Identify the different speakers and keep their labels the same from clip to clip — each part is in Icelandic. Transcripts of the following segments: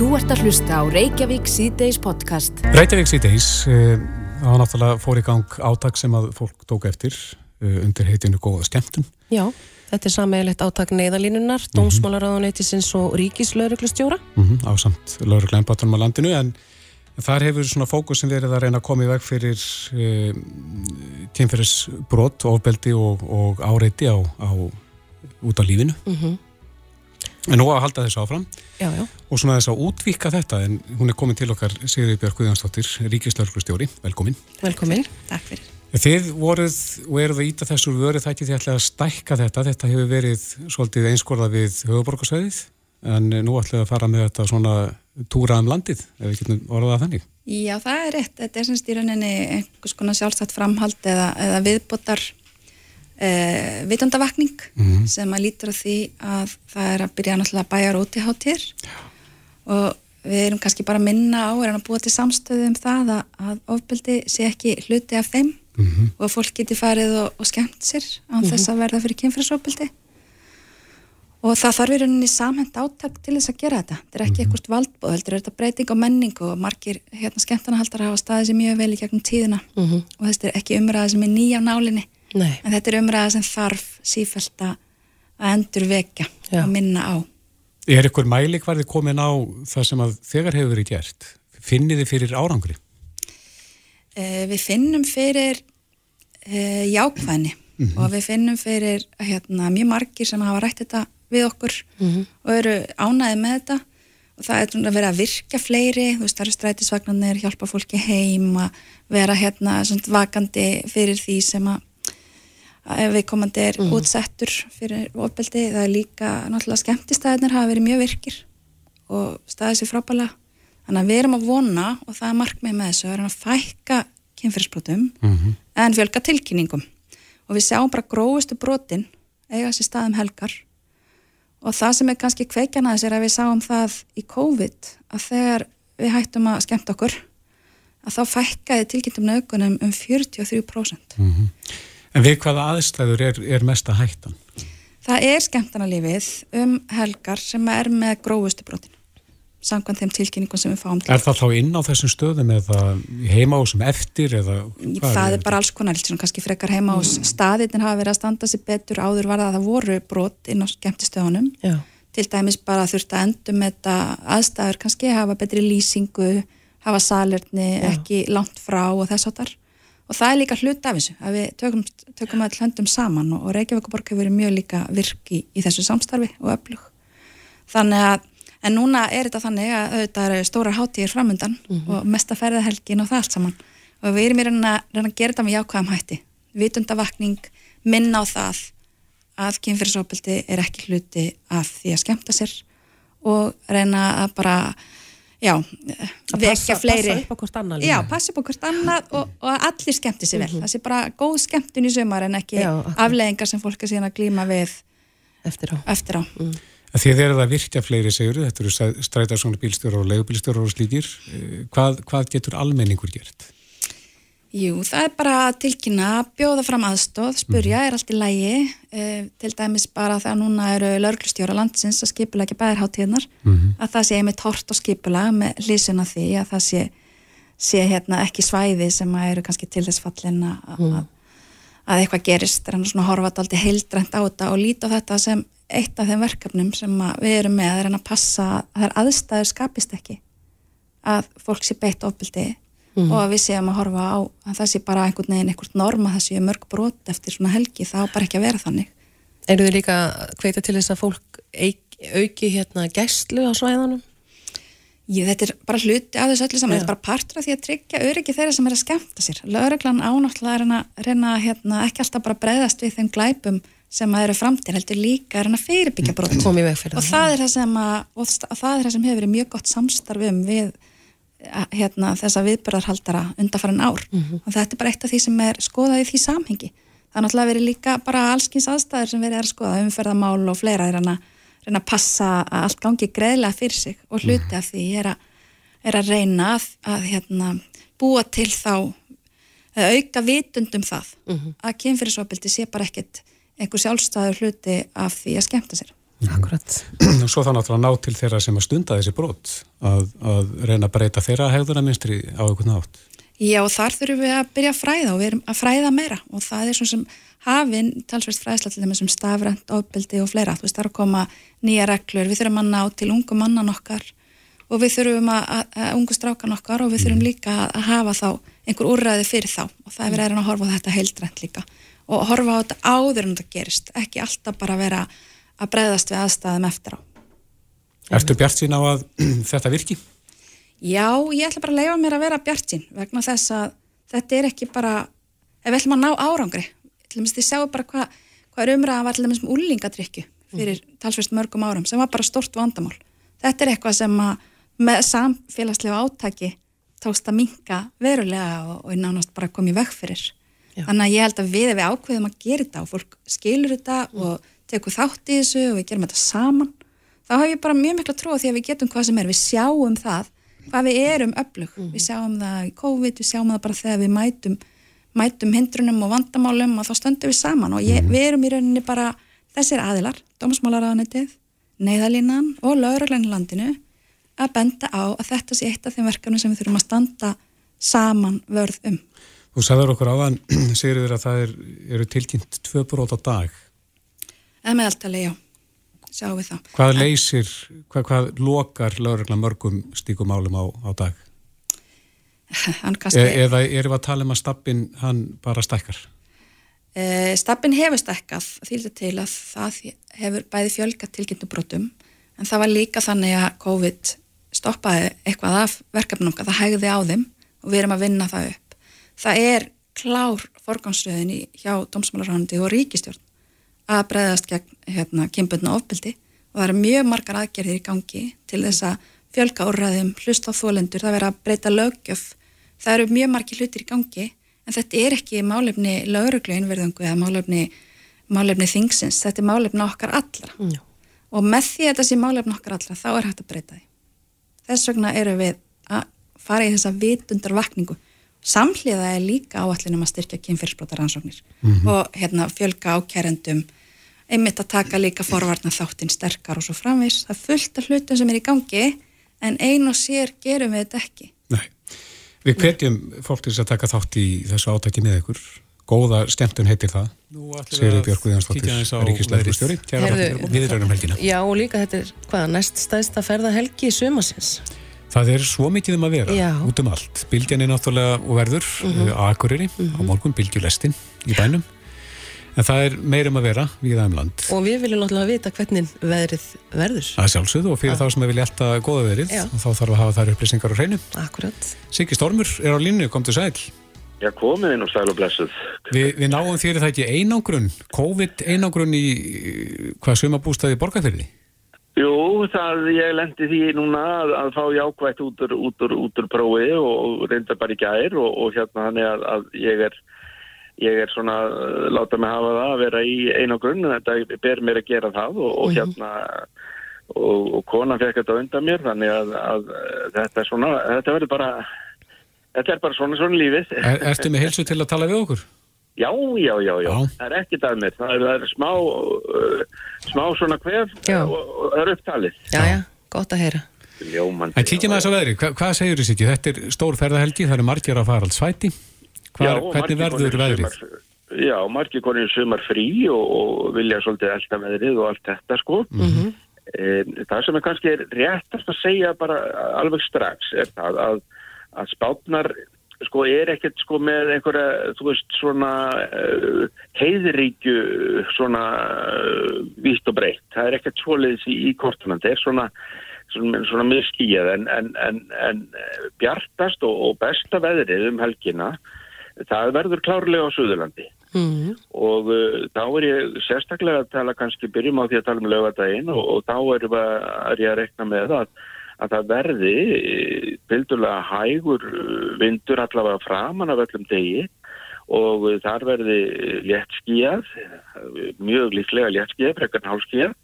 Speaker 1: Þú ert að hlusta á Reykjavík C-Days podcast.
Speaker 2: Reykjavík C-Days, uh, það var náttúrulega fór í gang átak sem að fólk tók eftir uh, undir heitinu góða skemmtun.
Speaker 3: Já, þetta er sammeilegt átak neyðalínunar, mm -hmm. dómsmálaráðuneytisins og ríkislauruglustjóra.
Speaker 2: Mm -hmm, á samt lauruglæmbatunum á landinu en þar hefur svona fókusin verið að reyna að koma í veg fyrir uh, tímferðisbrot, ofbeldi og, og áreiti á, á, út á lífinu. Mm -hmm. En nú að halda þessu áfram
Speaker 3: já, já.
Speaker 2: og svona þess að útvíka þetta en hún er komin til okkar Sigurði Björg Guðjónsdóttir, Ríkislauglustjóri, velkomin.
Speaker 3: Velkomin, takk fyrir.
Speaker 2: Þið voruð og eruð að íta þessu vöru þætti því að stækka þetta, þetta hefur verið svolítið einskorða við höfuborgarsvæðið en nú við að fara með þetta svona túra um landið, ef við getum orðað þannig.
Speaker 4: Já, það er rétt, þetta er semst í rauninni einhvers konar sjálfsagt framhald eða, eða viðbotar Uh, vitundavakning mm -hmm. sem að lítur á því að það er að byrja náttúrulega bæjar út í hátir og við erum kannski bara að minna á erum að búa til samstöðu um það að, að ofbeldi sé ekki hluti af þeim mm -hmm. og að fólk geti farið og, og skemmt sér án mm -hmm. þess að verða fyrir kynfræsofbeldi og það þarf í rauninni samhend áttak til þess að gera þetta. Þetta er ekki ekkert valdbóð, þetta er þetta breyting á menningu og margir hérna skemmtana haldar hafa staðið sér mjög vel í gegnum tíðina. Og þetta er ekki umræðið sem er nýja á nálinni
Speaker 3: Nei.
Speaker 4: en þetta er umræða sem þarf sífælt að endur vekja og minna á
Speaker 2: Er ykkur mæli hvarði komin á það sem að þegar hefur verið gert? Finnir þið fyrir árangri?
Speaker 4: Eh, við finnum fyrir eh, jákvæðni mm -hmm. og við finnum fyrir hérna, mjög margir sem hafa rætt þetta við okkur mm -hmm. og eru ánæðið með þetta og það er að vera að virka fleiri, þú veist það eru strætisvagnarnir, hjálpa fólki heim að vera hérna vakandi fyrir því sem að ef við komandi er mm. útsettur fyrir ofbeldi, það er líka náttúrulega skemmtistæðinir hafa verið mjög virkir og staðið sér frábæla þannig að við erum að vona og það er markmið með þessu, við erum að fækka kynferðsbrotum mm -hmm. en fjölga tilkynningum og við sjáum bara gróðustu brotin eiga sér staðum helgar og það sem er kannski kveikjan að þess er að við sáum það í COVID að þegar við hættum að skemmt okkur að þá fækkaði tilkynntum nögunum um 43% mm -hmm.
Speaker 2: En við hvaða aðstæður er, er mesta hættan?
Speaker 4: Það er skemmtarnalífið um helgar sem er með gróðustu brotin samkvæmt þeim tilkynningum sem við fáum til.
Speaker 2: Er það þá inn á þessum stöðum eða heima á sem eftir?
Speaker 4: Það er, er bara alls konar, kannski frekar heima á mm. staðinn hafa verið að standa sér betur áður var það að það voru brot inn á skemmtistöðunum til dæmis bara þurft að endum þetta aðstæður kannski hafa betri lýsingu, hafa salerni ekki langt frá og þess að þar og það er líka hlut af þessu að við tökum, tökum all höndum saman og, og Reykjavíkuborg hefur verið mjög líka virki í þessu samstarfi og öflug. Þannig að, en núna er þetta þannig að auðvitað eru stórar hátíðir framöndan mm -hmm. og mesta ferðahelgin og það allt saman. Og við erum í reyna, reyna að gera þetta með jákvæðam hætti. Vitundavakning, minna á það að kynfyrirsópildi er ekki hluti af því að skemta sér og reyna að bara já, vekja fleiri
Speaker 3: passa upp á hvort annað
Speaker 4: já, passa upp á hvort annað og, og allir skemmti sér vel mm -hmm. það sé bara góð skemmtun í sömar en ekki já, afleðingar sem fólk er síðan að glíma við
Speaker 3: eftir á,
Speaker 4: eftir á. Mm.
Speaker 2: Þið eru það virkja fleiri segur þetta eru strætarsónu bílstjóra og leigubílstjóra og slíkir eh, hvað, hvað getur almenningur gert?
Speaker 4: Jú, það er bara að tilkynna, bjóða fram aðstóð, spurja, mm. er allt í lægi, eh, til dæmis bara þegar núna eru lauglustjóra landsins að skipula ekki bæðarháttíðnar, mm -hmm. að það sé einmitt hort og skipula með hlýsuna því að það sé, sé hérna ekki svæði sem eru kannski til þess fallin að, mm. að eitthvað gerist, það er svona horfat aldrei heildrænt á þetta og líta á þetta sem eitt af þeim verkefnum sem við erum með, það er að passa að það er aðstæður skapist ekki, að fólk sé beitt ofbildi mm. og að við séum að horfa á að það sé bara einhvern veginn einhvert norma það sé mörg brot eftir svona helgi þá bara ekki að vera þannig
Speaker 3: Eru þið líka hveita til þess að fólk auki hérna gæslu á svæðanum?
Speaker 4: Jú, þetta er bara hluti af þessu öllu saman, ja. þetta er bara partur af því að tryggja öryggi þeirra sem er að skemmta sér. Lögreglan ánáttúrulega er að reyna hérna, ekki alltaf bara breyðast við þeim glæpum sem að eru framtíð, heldur líka að reyna fyrirbyggja brot.
Speaker 3: Og það
Speaker 4: er það sem, að, og það er það sem hefur verið mjög gott samstarfum við hérna, þessa viðbörðarhaldara undarfæran ár mm -hmm. og þetta er bara eitt af því sem er skoðað í því samhengi. Það er náttúrulega verið líka bara allskins aðstæður sem verið er að skoða umferðamál og fleira er að reyna að passa að allt gangi greiðlega fyrir sig og hluti af því er að, er að reyna að, að hérna, búa til þá að auka vitundum það mm -hmm. að kynfyrirsopildi sé bara ekkit einhver sjálfstæður hluti af því að skemta sér.
Speaker 3: Akkurat.
Speaker 2: og svo þannig að ná til þeirra sem að stunda þessi brot að, að reyna að breyta þeirra hegðunarminstri á einhvern nátt.
Speaker 4: Já, þar þurfum við að byrja að fræða og við erum að fræða meira. Og það er svona sem hafinn talsverst fræðsla til þeim sem stafrænt, ofbeldi og fleira. Þú veist, það er að koma nýja reglur, við þurfum að ná til ungu mannan okkar og við þurfum að, að, að ungu strákan okkar og við þurfum líka að hafa þá einhver úrræði fyrir þá. Og það er verið að horfa á þetta heildrænt líka. Og horfa á þetta áður en þetta gerist, ekki alltaf bara vera að breyðast við aðstæðum eftir á.
Speaker 2: Ertu bjart sín á að þetta virki?
Speaker 4: Já, ég ætla bara að leifa mér að vera bjart sín vegna þess að þetta er ekki bara, ef við ætlum að ná árangri, til dæmis þið sjáu bara hvað hva er umræðan var til dæmis um úlingadrykju fyrir mm. talsvist mörgum árum sem var bara stort vandamál. Þetta er eitthvað sem að með samfélagslega átaki tókst að minka verulega og, og nánast bara komið veg fyrir. Já. Þannig að ég held að við ef við ákveðum að gera þetta og fólk skilur þetta mm. og tekur þátt í þessu og við gerum þetta saman, þá haf ég bara mjög miklu að trúa því að við getum hvað sem er, við sjáum það hvað við erum öflug, mm. við sjáum það í COVID, við sjáum það bara þegar við mætum mætum hindrunum og vandamálum og þá stöndum við saman og ég, mm. við erum í rauninni bara þessir aðilar, dómsmálaráðanetið, neyðalínan og lauruglæni landinu að benda á að þetta sé eitt af þeim verkefni sem við þurfum að standa saman vörð um.
Speaker 2: Þú sagður okkur áðan, segir þér að það er, eru tilkynnt tvö brót á dag.
Speaker 4: Eða meðaltali, já, sjáum við það.
Speaker 2: Hvað leysir, hvað, hvað lokar lauruglan mörgum stíkum álum á, á dag?
Speaker 4: Kasti...
Speaker 2: E eða erum við að tala um að stappin hann bara stækkar?
Speaker 4: E, stappin hefur stækkað því til að það hefur bæði fjölgat tilkynnubrótum en það var líka þannig að COVID stoppaði eitthvað af verkefnum það hægði á þeim og við erum að vinna það upp. Það er klár forgámsröðin hjá Dómsmálarhóndi og ríkistjórn að breyðast gegn hérna, kynbundna ofbeldi. Og það eru mjög margar aðgerðir í gangi til þess að fjölga úrraðum, hlusta á þólendur, það verður að breyta lögjöf það eru mjög margi hlutir í gangi en þetta er ekki málefni lauruglu einverðungu eða málefni, málefni þingsins, þetta er málefni okkar allra. Mm. og með því að þetta sé málefni okkar allra þá er hægt að breyta því. Þess vegna eru við að fara í þessa vitundar vakningu samhliða er líka áallinum að styrkja kynfyrirsbrótar ansóknir mm -hmm. og hérna, fjölga ákærendum einmitt að taka líka forvarnar þáttinn sterkar og svo framvis það er fullt af hlutum sem er í gangi en ein og sér gerum við þetta ekki
Speaker 2: Nei Við hvetjum fólk til þess að taka þátt í þessu átæki með ykkur. Góða stjæmtun heitir það. Sigurður Björg Guðjónsdóttir, Ríkisleifur stjóri. Við erum helgina.
Speaker 3: Já og líka þetta er hvaða næst stæðst að ferða helgi í sömasins.
Speaker 2: Það er svo mikið um að vera, Já. út um allt. Bildjan er náttúrulega og verður mm -hmm. á Akureyri, mm -hmm. á mhm. morgun Bildjulestin í bænum. En það er meirum að vera við aðeim land.
Speaker 3: Og við viljum náttúrulega vita hvernig veðrið verður.
Speaker 2: Það er sjálfsögðu og fyrir þá sem við viljum alltaf goða veðrið þá þarf að hafa þær upplýsingar á hreinu.
Speaker 3: Akkurat.
Speaker 2: Siggi Stormur er á línu, kom til sæl.
Speaker 5: Já, komið inn og sæl og blessuð.
Speaker 2: Vi, við náum þér það ekki einangrun, COVID einangrun í hvað sumabústaði borgarfyrði?
Speaker 5: Jú, það ég lendi því núna að, að fá jákvægt út úr, úr, úr prófi og reynda bara í gær og, og hérna hann er að ég er ég er svona, uh, láta mig hafa það að vera í einu grunn, þetta ber mér að gera það og, og mhm. hérna og, og konan fekk þetta undan mér þannig að, að þetta er svona þetta verður bara þetta er bara svona svona lífið.
Speaker 2: Er, Ertu með helsu til að tala við okkur?
Speaker 5: Já, já, já, já, það er ekkit að mér. Það er, það er smá uh, smá svona hvef og, og það er upptalið.
Speaker 3: Já, já, gott að heyra.
Speaker 2: Ljómandi, En kíkjum að þessu veðri, Hva, hvað segir þessi ekki? Þetta er stór ferðahelgi, það eru margir að fara alls svæti Hvar, já, hvernig verður veðrið?
Speaker 5: Sumar, já, margir konir sumar frí og, og vilja svolítið elda veðrið og allt þetta sko. Mm -hmm. e, það sem er kannski réttast að segja bara alveg strax er það að, að spátnar sko er ekkert sko með einhverja, þú veist, svona uh, heiðríkju svona uh, vítt og breytt. Það er ekkert svoleiðis í, í kortunum. Það er svona svona, svona mjög skíjað en, en, en, en bjartast og, og besta veðrið um helgina það verður klárlega á Suðurlandi mm. og uh, þá er ég sérstaklega að tala kannski, byrjum á því að tala um lögadaginn og, og þá er, er ég að rekna með að, að það verði bildulega hægur vindur allavega framan af öllum degi og þar verði létt skíjað, mjög líklega létt skíjað, brekkarn hálf skíjað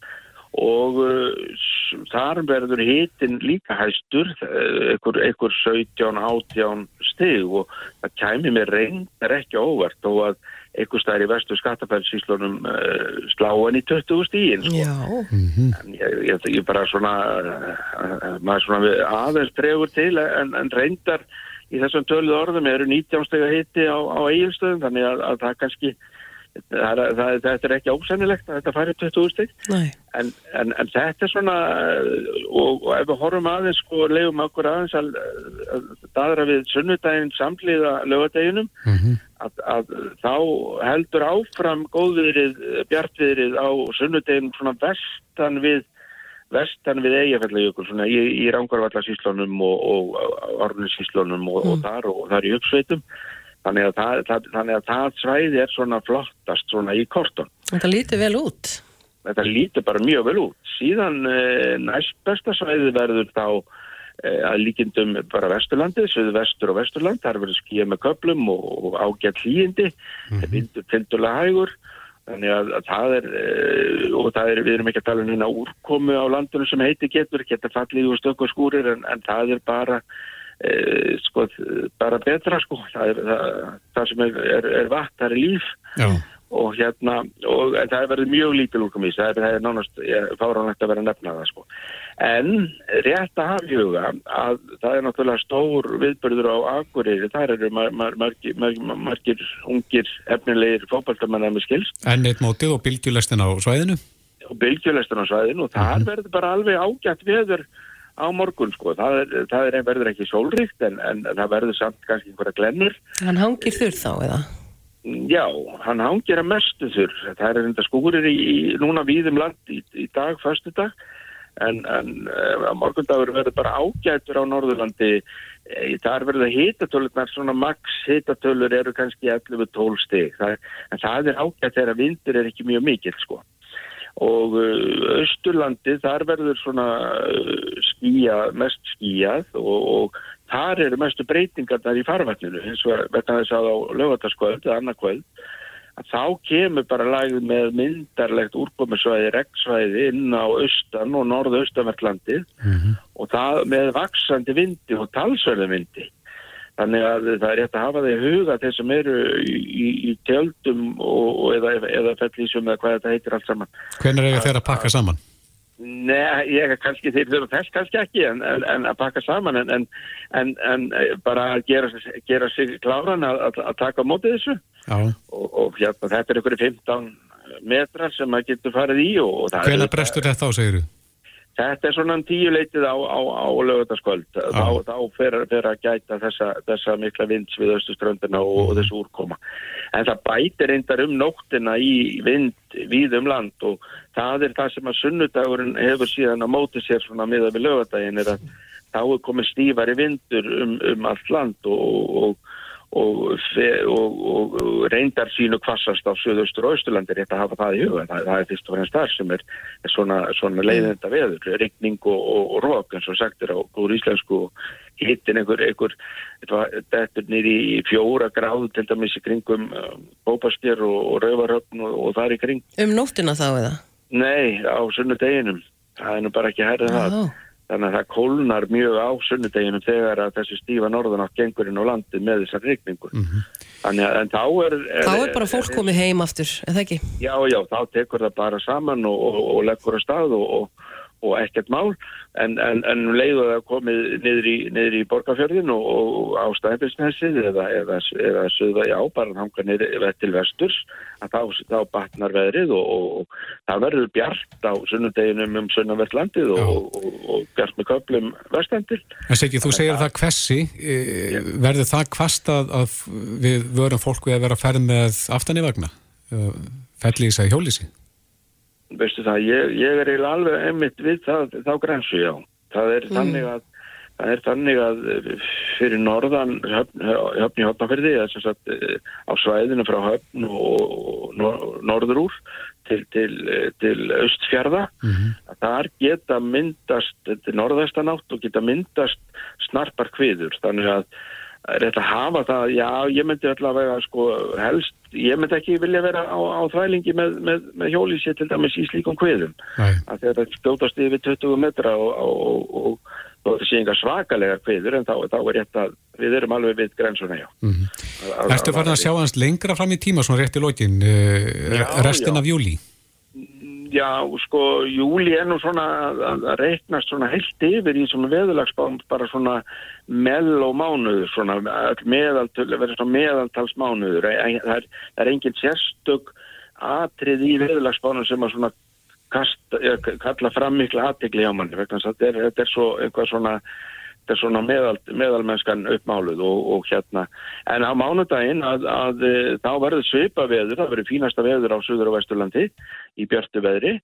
Speaker 5: og uh, þar verður hitin líka hæstur einhver, einhver 17-18 stig. Og það kæmi með reyndar ekki óvert og að einhver staðar í vestu skattafælsíslunum uh, sláan í 20 stíin sko.
Speaker 3: Já,
Speaker 5: en ég, ég, ég bara svona uh, maður svona aðeins tregur til en, en reyndar í þessum töluð orðum eru 19 stega hitti á, á eigilstöðum þannig að, að það kannski það, það, þetta er ekki ósennilegt að þetta færi 20 stig.
Speaker 3: Nei,
Speaker 5: En, en, en þetta er svona uh, og, og ef við horfum aðeins sko leiðum okkur aðeins að, að daðra við sunnudaginn samliða lögadeginum að, að þá heldur áfram góðviðrið, bjartviðrið á sunnudeginum svona vestan við vestan við eigafællajökul svona í, í Rángarvallasíslunum og, og Orninsíslunum og, og þar og þar í uppsveitum þannig að það, það, þannig að það svæði er svona flottast svona í kortun
Speaker 3: þetta lítur vel út.
Speaker 5: þetta lítur bara mjög vel út. Síðan e, næst besta svæði verður þá e, að líkindum bara Vesturlandið, söðu vestur og Vesturland, þar verður skýja með köplum og, og ágætt hlýjindi, mm -hmm. tildulega hægur, þannig að, að það er, e, og það er, við erum ekki að tala um hérna úrkomu á landinu sem heiti getur, geta fallið úr stökku skúrir, en, en það er bara, e, sko, bara betra, sko, það er, það, það sem er, er, er vatn, það er líf,
Speaker 2: Já,
Speaker 5: og hérna, og en það er verið mjög lítil úrkomís, það það er nánast fáránlegt að vera að nefna það sko. En rétt að hafa í huga að það er náttúrulega stór viðbörður á Akureyri, þar eru mar, mar, margir, margir, margir ungir efnilegir fótballtamennar með skilst.
Speaker 2: Enn eitt mótið og bylgjulestin á svæðinu.
Speaker 5: og bylgjulestan á svæðinu. Og þar verður bara alveg ágætt veður á morgun sko, það, er, það er, verður ekki sólríkt en, en það verður samt kannski einhverja glennur
Speaker 3: Hann hangir þurr þá eða?
Speaker 5: Já, hann hangir að mestu þurr. Það er enda skúrir í, í núna víðum land í, í dag, föstu dag, en, en uh, morgundagur verður bara ágætur á Norðurlandi. E, þar verður hitatölurnar, svona max hitatölur eru kannski 11-12 stig. Það, en það er ágætt þegar vindur er ekki mjög mikill, sko. Og Östurlandi, þar verður svona uh, skýja, mest skýjað og, og þar eru mestu breytingarnar í farvatninu. Eins og vegna þess að á lögataskvöld eða annarkvöld að þá kemur bara lagið með myndarlegt úrkomisvæði, regnsvæði inn á austan og norðaustanvertlandi og það með vaksandi vindi og talsverðum vindi þannig að það er rétt að hafa það í huga þeir sem eru í, í, tjöldum og, og eða, eða fellísum eða hvað þetta heitir allt saman
Speaker 2: Hvenær eiga þeir að pakka saman?
Speaker 5: Nei, ég er kannski þeir þurfa þess kannski ekki en, en, en að pakka saman en, en, en, en bara að gera, gera sig kláran að, að, taka á móti þessu og, og hérna, þetta er ykkur 15 metrar sem maður getur farið í er,
Speaker 2: brestur þetta á, segir þú?
Speaker 5: Þetta er svona um tíu leitið á, á, á lögutaskvöld þá, þá fer, fer að gæta þessa, þessa mikla vinds við östuströndina og, og þessu úrkoma. En það bætir reyndar um nóttina í vind við um land og það er það sem að sunnudagurinn hefur síðan að móti sér svona miða við lögadaginn er að þá er komið stífari vindur um, um allt land og, og, og, og, og, og reyndar sínu kvassast á söðaustur og austurlandi rétt að hafa það í huga. Það, það er fyrst og fremst þar sem er, er svona, svona leiðenda veður, rigning og, rók eins og sagt er á góður íslensku og hittin einhver, einhver þetta er nýri í fjóra gráð til dæmis í kringum um, bópaskir og, rauvaröfn og, og þar í kring.
Speaker 3: Um nóttina þá eða?
Speaker 5: Nei, á sunnudeginum. Það er nú bara ekki herrið það. Þannig að það kólnar mjög á sunnudeginum þegar að þessi stífa norðanátt gengur inn á landi með þessar rigningu. Þannig að en þá er...
Speaker 3: Þá er bara fólk komið heim aftur, er það ekki?
Speaker 5: Já, já, þá tekur það bara saman og, og, og leggur á stað og, og, og ekkert mál en, en, en um leiðu það komið niður í, niður í borgarfjörðin og, og á stæðbilsnessið eða, eða, eða sögða já, bara þanga niður til vesturs að þá, þá batnar veðrið og, og, og það verður bjart á sunnudeginum um sunnanvertlandið og, og, og bjart með köplum vestendir.
Speaker 2: En Siggi, þú segir það kvessi, e, verður það kvast að, að við vörum fólku að vera að ferð með aftan í vagna? Fellísa í hjólísi?
Speaker 5: Veistu það, ég, ég er eiginlega alveg einmitt við það, þá grensu, já. Það er þannig að það er þannig að eh, fyrir norðan höfn, höfn í höfnafyrði eh, á svæðinu frá höfn og nor norður úr til, til, eh, til austfjörða að þar geta myndast þetta norðastanátt og geta myndast snarpar kviður. Þannig að er rétt að hafa það, já, ég myndi allavega sko helst, ég myndi ekki vilja vera á, á þvælingi með, með, með hjólísi til dæmis í slíkum að þegar það skjótast yfir 20 metra og, og, og, og þessi sé enga svakalega kviður en þá, þá er rétt að við erum alveg við grensuna, já. Mm
Speaker 2: -hmm. Ertu farin að sjá hans lengra fram í tíma, svona rétt í lokin, uh, restin já. af júli?
Speaker 5: Já, sko, júli er nú svona að reiknast svona heilt yfir í svona veðulagsbám, bara svona mell og mánuður, svona meðal, verður svona meðaltalsmánuður. Það er, er enginn sérstök atrið í veðulagsbánum sem að svona kasta, kalla fram miklu aðtegli á manni þetta er, er svo eitthvað svona, þetta er svona meðal, meðalmennskan uppmáluð og, og hérna. En á mánudaginn að, að, að þá verður svipa veður, það verður fínasta veður á Suður og Vesturlandi í björtu veðri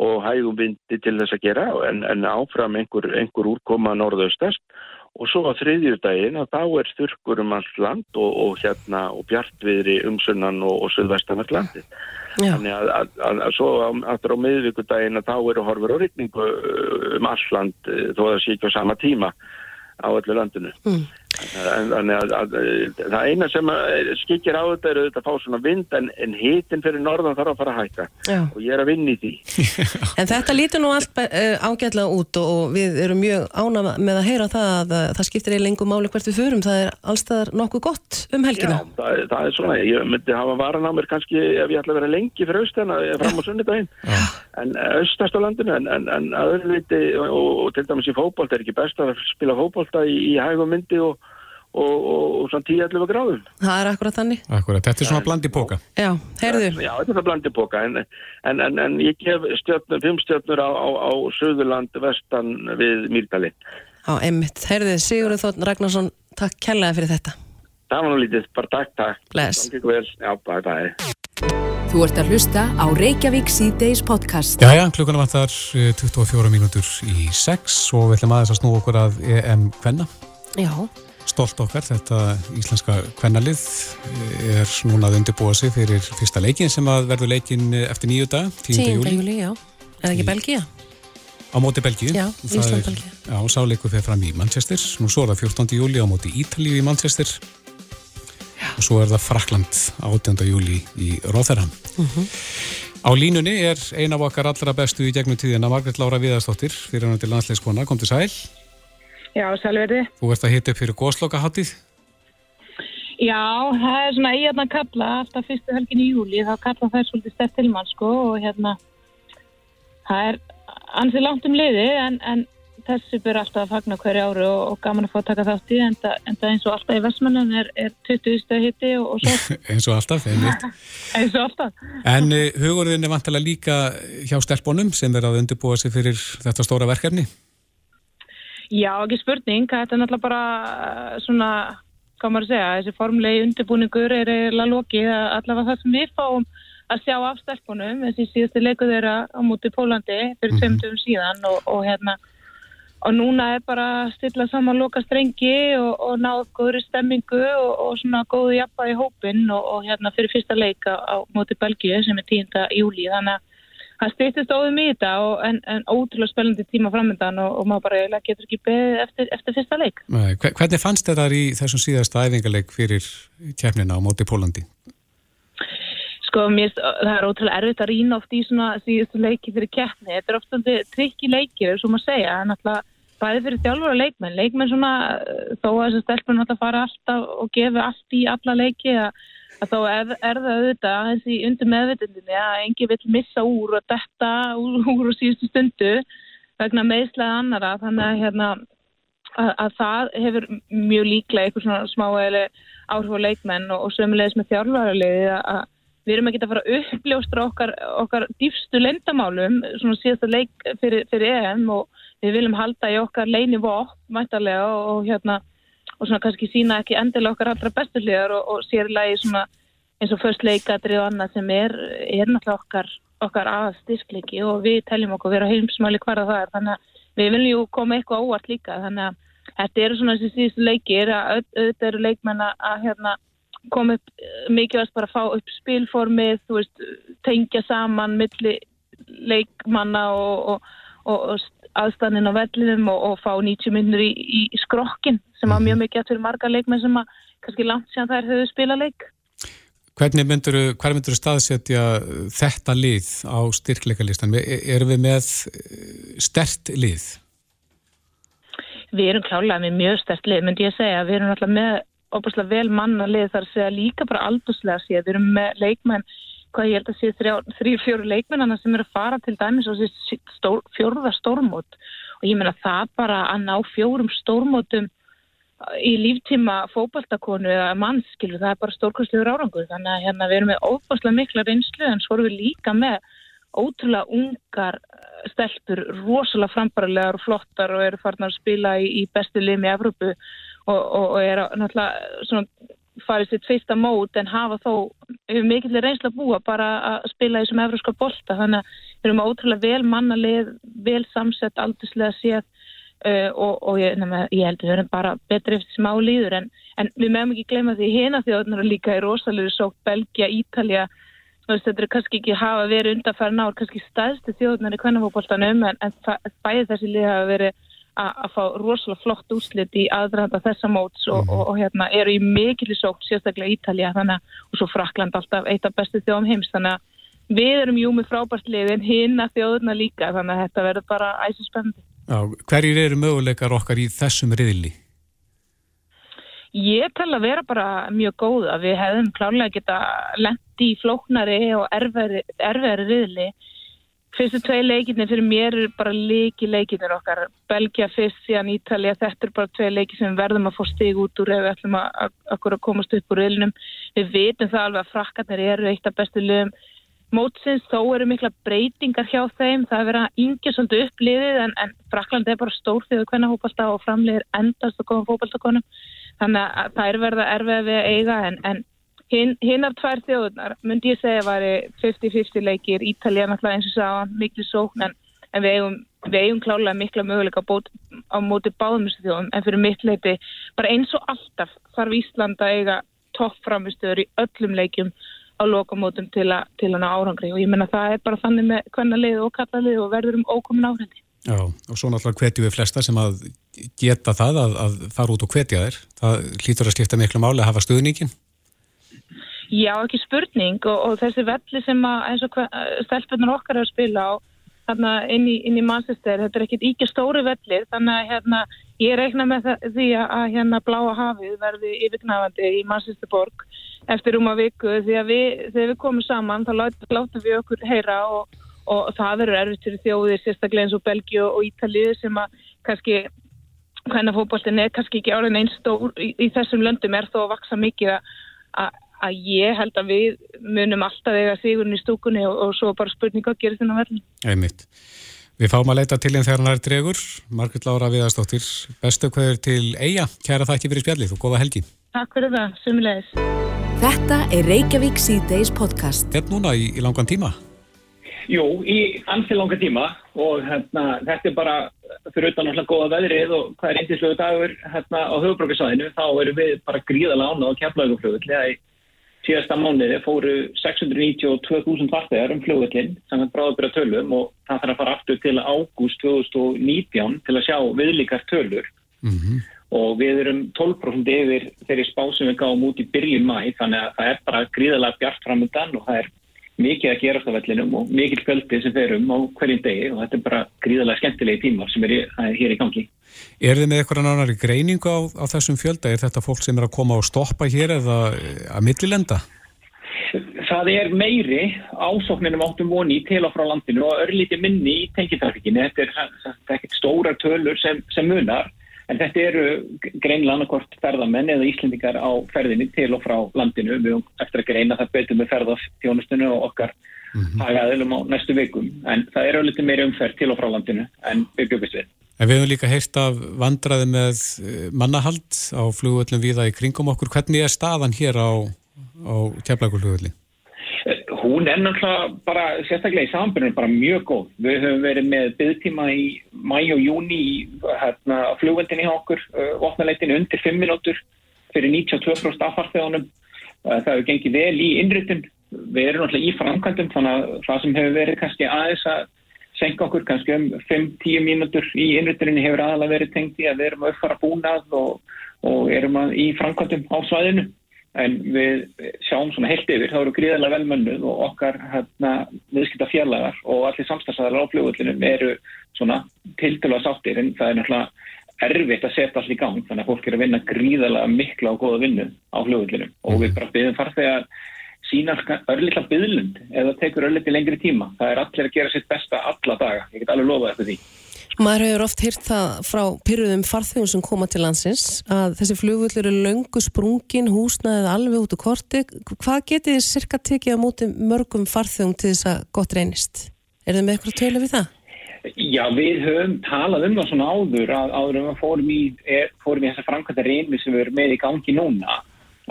Speaker 5: og hægum vindi til þess að gera en, en áfram einhver, einhver úrkoma norðaustast. Og svo á þriðjúdaginn að þá er þurkur um allt land og, og hérna og bjartviðri umsunnan og, og söðvestanvert landið. Þannig að, að, að, að svo aftur á miðvíkudaginn að þá eru horfur og rytningu um allt land eh, þó að það sé ekki á sama tíma á öllu landinu. Mm. Þannig að, að, að það eina sem skikir á þetta er auðvitað að fá svona vind en, en hitin fyrir norðan þarf að fara að hækka Já. og ég er að vinni í því.
Speaker 3: en þetta lítur nú allt uh, ágætlega út og, og við erum mjög ána með að heyra það að það skiptir í lengum máli hvert við förum. Það er allstaðar nokkuð gott um helgina.
Speaker 5: Já, það, það er svona. Ég myndi hafa varan á mér kannski ef ég ætla að vera lengi fyrir austan fram á sunnitaginn. En austast á landinu en, en, en aðurleiti og, og, til dæmis í fókbalt er ekki best að spila fókbalta í, í hægum myndi og og, og, og svona 10-11 gráðum.
Speaker 3: Það er akkurat þannig.
Speaker 2: Akkurat, þetta er svona blandi póka.
Speaker 3: Já, heyrðu.
Speaker 5: Já, þetta er blandi póka, en, en, en, en ég gef stjórnur, fimm stjórnur á, á, á Suðurland, vestan við Mýrdali.
Speaker 3: Já, einmitt. Heyrðu, Sigurður Þórn Ragnarsson, takk kærlega fyrir þetta.
Speaker 5: Það var nú lítið, bara takk, takk.
Speaker 3: Bless.
Speaker 5: Takk vel, já, bye, bye.
Speaker 1: Þú ert að hlusta á Reykjavík C-Days podcast.
Speaker 2: Já, já, klukkuna vantar 24 mínútur í 6 og við ætlum aðeins að snú okkur að EM Kvenna.
Speaker 3: Já
Speaker 2: stolt okkar, þetta íslenska kvennalið er núna að undirbúa sig fyrir fyrsta leikin sem að verður leikin eftir nýju dag, 10. júli.
Speaker 3: 10. júli, já. Eða ekki Belgíja?
Speaker 2: Á móti Belgíu.
Speaker 3: Já, Ísland-Belgíu.
Speaker 2: Já, sáleiku fyrir fram í Manchester. Nú svo er það 14. júli á móti Ítalíu í Manchester. Já. Og svo er það Frakland 18. júli í Róþerham. Uh mhm. -huh. Á línunni er ein af okkar allra bestu í gegnum tíðina Margret Lára Viðarstóttir fyrir hann til landsleiskona. Kom til sæl.
Speaker 6: Já, sælverði.
Speaker 2: Þú ert að hita upp fyrir góðslokkaháttið?
Speaker 6: Já, það er svona í að kalla alltaf fyrstu helgin í júli, þá kalla það svolítið stert til mann sko og hérna það er ansið langt um liði en, en þessu byrja alltaf að fagna hverju áru og, og gaman að fá að taka þátt í en það eins og alltaf í Vestmannan er, er 20 stöð hitti og, og svo.
Speaker 2: eins og alltaf, einmitt.
Speaker 6: eins og alltaf.
Speaker 2: En uh, hugurðin er vantilega líka hjá stelpunum sem er að undirbúa sig fyrir þetta stóra verkefni?
Speaker 6: Já, ekki spurning. Þetta er náttúrulega bara eh, svona, hvað maður að segja, þessi formlegi undirbúningur er eiginlega lokið allavega það sem við fáum að sjá af stelpunum, þessi síðusti leiku þeirra á múti Pólandi fyrir tveimtum mhm. síðan og, og hérna og núna er bara að stilla saman loka strengi og, og náðu góðri stemmingu og, og svona góðu jafna í hópin og hérna fyrir fyrsta leika á múti Belgíu sem er 10. júli þannig að það stýttist óðum í þetta og, en, en ótrúlega spennandi tíma framöndan og, og maður bara getur ekki beðið eftir, eftir fyrsta leik.
Speaker 2: Nei, hvernig fannst þetta í þessum síðasta æfingarleik fyrir kefnina á móti Pólandi?
Speaker 6: Sko, mér, það er ótrúlega erfitt að rýna oft í svona síðustu leiki fyrir kefni. Þetta er ofta trikki leikir, sem maður segja, en alltaf bæði fyrir þjálfur og leikmenn. Leikmenn svona, þó að þessu stelpunum alltaf fara alltaf og gefa allt í alla leiki að að þá er, er það auðvitað þessi undir meðvitundinni að engi vil missa úr og detta úr, úr og síðustu stundu vegna meðslega annara þannig að, hérna, að, að það hefur mjög líklega eitthvað svona smáæli áhrif á leikmenn og, og sömulegis með þjálfarliði að við erum ekki að fara að uppljóstra okkar, okkar dýfstu lendamálum svona síðasta leik fyrir, fyrir EM og við viljum halda í okkar leini vop mættarlega og, og hérna og svona kannski sína ekki endilega okkar allra bestu hliðar og, og sérlega svona, eins og först leikadri og annað sem er, er náttúrulega okkar, okkar að styrkleiki og við teljum okkur vera heimsmáli hverða það er. Þannig að við viljum ju koma eitthvað óvart líka. Þannig að þetta eru svona þessi síðustu leikir að auðvitað eru leikmenn að hérna, koma upp mikilvægt bara að fá upp spilformið, þú veist, tengja saman milli leikmanna og, og, og aðstæðnin á vellinum og, og fá 90 minnur í, í skrokkin sem var mjög mhm. mikið fyrir marga leikmenn sem að kannski langt síðan þær höfðu spila leik.
Speaker 2: Hvernig myndur þú staðsetja þetta lið á styrkleikalistan? Erum við með eh, stert lið?
Speaker 6: við erum klálega með mjög stert lið, myndi ég segja, við erum alltaf með óbúslega vel manna lið þar að segja líka bara aldurslega séð, við erum með leikmenn, hvað ég held að sé þrjú, fjóru leikmennana sem eru að fara til dæmis og þessi stór, fjóruða stórmót. Og ég menna það bara að ná fjórum stórmótum í líftíma fókbaltakonu eða mannskilu, það er bara stórkvæmslegur árangur. Þannig að hérna við erum með óbúslega mikla reynslu en svo erum við líka með ótrúlega ungar eh, stelpur, rosalega frambarilegar og flottar og eru farin að spila í, í bestu limi í Evrópu og, og, og er náttúrulega svona farið sitt fyrsta mót en hafa þó hefur mikill reynsla að búa bara að spila í þessum evróska bolta. Þannig að við erum ótrúlega vel mannalið, vel samsett, aldurslega séð uh, og, og ég, nefna, ég held að við erum bara betri eftir smá líður. En, en við meðum ekki gleyma því hérna þjóðunar líka í rosalega sótt Belgia, Ítalja þetta er kannski ekki hafa verið undanfæra náður kannski staðstu þjóðunar í kvennafókbóltanum en, en bæði þessi lið hafa verið að fá rosalega flott úslit í aðdraðanda þessa móts og, mm. og, og hérna eru í mikilvæg sókt sérstaklega Ítalja þannig og svo Frakland alltaf eitt af bestu þjóðum heims þannig að við erum jú með frábært liðin hinn að þjóðuna líka þannig að þetta verður bara æsinspenndi.
Speaker 2: Hverjir eru möguleikar okkar í þessum riðli?
Speaker 6: Ég tel að vera bara mjög góð að við hefðum klárlega geta lendi í flóknari og erfiðari riðli. Fyrstu tvei leikinni fyrir mér er bara leiki leikinnir okkar. Belgia fyrst, síðan Ítalija, þetta er bara tvei leiki sem verðum að fá stig út úr ef við ætlum að, að, að komast upp úr riðlinum. Við vitum það alveg að frakkarnir eru eitt af bestu lögum mótsins, þó eru mikla breytingar hjá þeim, það er verið að yngja svolítið uppliðið en, en Frakland er bara stór þegar hvernig hópálta og framleiðir endast og góðan fópáltakonum þannig að það er verið að erfið við að eiga en, en hinn hin af tvær þjóðunar myndi ég segja var 50-50 leikir, Ítalija náttúrulega eins og sá miklu sókn en, en við eigum, við eigum klálega mikla möguleika á, bót, á móti báðum þessu þjóðum en fyrir mitt leiti bara eins og alltaf þarf Ísland að eiga toppframistöður í öllum leikjum á lokamótum til, a, til hana árangri og ég menna það er bara þannig með kvennalið og kallalið og verður um ókomin áhrendi.
Speaker 2: Já og svo náttúrulega hvetju við flesta sem að geta það að, að fara út og hvetja þér. Það hlýtur að skipta miklu máli að hafa stuðningin?
Speaker 6: Já ekki spurning og, og þessi velli sem að eins og stelpunar okkar er að spila á þarna inn í, í Manchester, þetta er ekkit íkja stóri vellir þannig að hérna ég reikna með því að hérna bláa hafið verði yfirgnafandi í Manchester borg eftir um að viku því að við, þegar við komum saman þá látum við okkur heyra og, og það verður erfitt fyrir þjóðir sérstaklega eins og Belgi og Ítalið sem að kannski hvernig fókbólten er kannski ekki ára einn stór í, í þessum löndum er þó að vaksa mikið að að ég held að við munum alltaf eiga sigurinn í stúkunni og, og svo bara spurninga að gera þennan verðin.
Speaker 2: Einmitt. Við fáum að leita til einn þegar hann er dregur. Margrit Lára Viðarstóttir, bestu hverjur til Eija. Kæra þakki fyrir spjallið og góða helgi.
Speaker 6: Takk fyrir það, sumulegis.
Speaker 1: Þetta er Reykjavík C-Days podcast.
Speaker 2: Þetta núna í, í langan tíma?
Speaker 7: Jú, í ansi langa tíma og hérna, þetta er bara fyrir utan alltaf góða veðrið og hvað er eindislegu dagur hérna á höfubrókisvæðinu þá erum við bara gríðalega ánað á kemlauguflöðu síðasta mánuði fóru 692.000 fartegar um fljóðvöldin saman bráðabyrja tölum og það þarf að fara aftur til ágúst 2019 til að sjá viðlíkast tölur mm -hmm. og við erum 12% yfir þeirri spá sem við gáum út í byrjun mæ þannig að það er bara gríðalega bjart framöndan og það er mikið að gerast á vellinum og mikið kvöldi sem ferum á hverjum degi og þetta er bara gríðalega skemmtilegi tímar sem er hér í gangi.
Speaker 2: Er þið með eitthvað annar greiningu á, á þessum fjölda? Er þetta fólk sem er að koma og stoppa hér eða að millilenda?
Speaker 7: Það er meiri ásókninum áttum voni til og frá landinu og örlíti minni í tengitrafikinu. Þetta er, er ekkert stóra tölur sem, sem munar en þetta eru greinlega annarkort ferðamenn eða íslendingar á ferðinu til og frá landinu. Við höfum eftir að greina það betur með ferðastjónustunum og okkar mm -hmm. hagaðilum á næstu vikum en það eru örlíti meiri umferð til og frá landinu en við bjögumst við.
Speaker 2: En við höfum líka heyrt af vandraði með eh, mannahald á flugvöldum viða í kringum okkur. Hvernig er staðan hér á, á keflagurflugvöldi?
Speaker 7: Hún er náttúrulega bara, sérstaklega í samanbyrjunum, bara mjög góð. Við höfum verið með byggtíma í mæ og júni hérna, á flugvöldinni hjá okkur, uh, vopnaleitinu undir 5 minútur fyrir 92% affarþegunum. Uh, það hefur gengið vel í innrytun. Við erum náttúrulega í framkvæmdum, þannig að það sem hefur verið kannski aðeins að senka okkur kannski um 5-10 mínútur í innrýtturinni hefur aðalega verið tengt í að við erum að uppfara búnað og, og erum í framkvæmtum á svæðinu en við sjáum svona heilt yfir, þá eru gríðarlega velmönnuð og okkar hérna, viðskipta fjarlagar og allir samstagsæðar á fljóðullinum eru svona til til að sáttir en það er náttúrulega erfitt að setja allt í gang þannig að fólk er að vinna gríðarlega mikla og góða vinnu á flugvöldinum og við bara byrjum farþegar sína örlítla byðlund eða tekur örlítið lengri tíma. Það er allir að gera sitt besta alla daga. Ég get alveg lofað eftir því.
Speaker 3: Maður hefur oft hýrt það frá pyrruðum farþegum sem koma til landsins að þessi flugvöld eru löngu sprungin, húsnaðið alveg út úr korti. Hvað getið þið cirka tekið á móti mörgum farþegum til þess að gott reynist? Er þið með eitthvað tölu við það?
Speaker 7: Já, við höfum talað um það svona áður að áður um að fórum í, er, fórum í þessa framkvæmda reynmi sem við erum með í gangi núna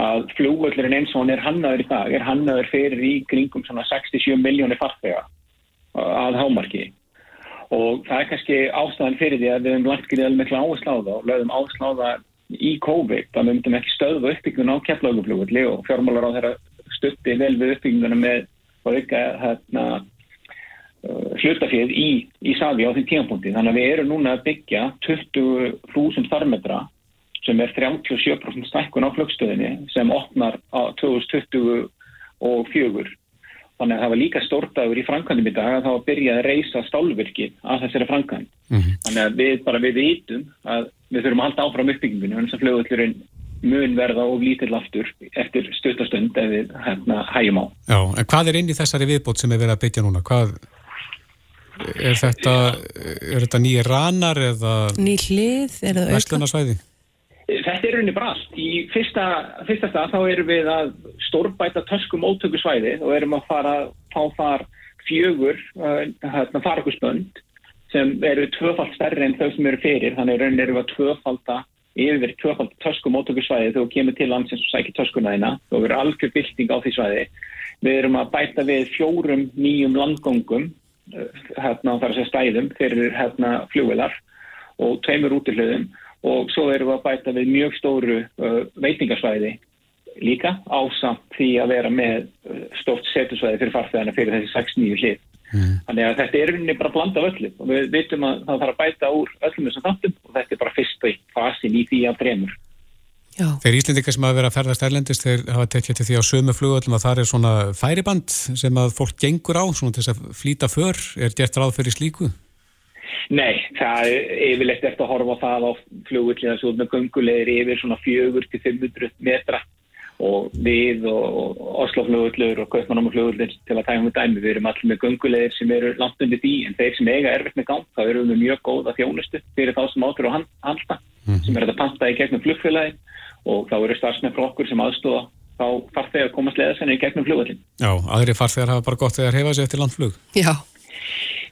Speaker 7: að flugvöldurinn eins og hann er hannaður í dag er hannaður fyrir í kringum svona 67 miljónir farþega að hámarki og það er kannski ástæðan fyrir því að við hefum lagt gríðilega miklu áhersláða og lögum áhersláða í COVID að við myndum ekki stöðu uppbyggjuna á keflauguflugulli og fjármálar á þeirra stutti vel við uppbyggjuna með að auka hérna, uh, hlutafið í, í Savi á því tímapunkti. Þannig að við erum núna að byggja 20.000 þarmetra sem er 37% stækkun á flugstöðinni sem opnar á 2024 Þannig að það var líka stórtaður í framkvæmdum í dag að það var að byrja að reysa stálvirki að þessari framkvæmd. Mm -hmm. Þannig að við bara við vitum að við þurfum að halda áfram uppbyggingunum en þess að fljóðullurinn mun verða og lítill aftur eftir stuttastönd ef við hérna hægjum á.
Speaker 2: Já, en hvað er inn í þessari viðbót sem er verið að byggja núna? Hvað er þetta, er þetta nýja ranar eða...
Speaker 3: Ný hlið, er það auka?
Speaker 2: Vestlunarsvæði?
Speaker 7: Þetta er rauninni brast. Í fyrsta, fyrsta stað þá erum við að stórbæta töskum ótökusvæði og erum að fara að fá þar fjögur uh, hérna, farakusbönd sem eru tvöfald stærri en þau sem eru fyrir. Þannig rauninni erum við að tvöfalda yfir tvöfald töskum ótökusvæði þegar við kemur til landsins og sækir töskuna þeina og við erum algjör bylting á því svæði. Við erum að bæta við fjórum nýjum landgóngum uh, hérna, þar að segja stæðum fyrir hérna, fljóðilar og tveimur útilöðum og svo erum við að bæta við mjög stóru uh, veitingarsvæði líka ásamt því að vera með stórt setusvæði fyrir farþegana fyrir þessi 6-9 hlið. Mm. Þannig að þetta er einnig bara bland af öllum og við veitum að það þarf að bæta úr öllum þessum þáttum og þetta er bara fyrsta fasin í því að dremur.
Speaker 2: Já. Þeir Íslindikar sem hafa verið að ferðast erlendist þeir hafa tekjað til því á sömu flugöldum að það er svona færiband sem að fólk gengur á svona til þess að flýta för er gert ráð fyrir slíku?
Speaker 7: Nei, það er yfirleitt eftir að horfa það á flugullina svo með gungulegir yfir svona 400-500 metra og við og Osloflugullur og Kaupmannamflugullur til að tæma um dæmi. Við erum allir með gungulegir sem eru langt undir því en þeir sem eiga erfitt með gang þá eru við með mjög góða þjónustu fyrir þá sem átur á halda mm. sem er að panta í gegnum flugfélagi og þá eru starfsmenn frá okkur sem aðstofa þá farþegar komast leðasenni í gegnum flugullin.
Speaker 2: Já, aðri farþegar hafa bara gott þegar hefa sér eftir landflug.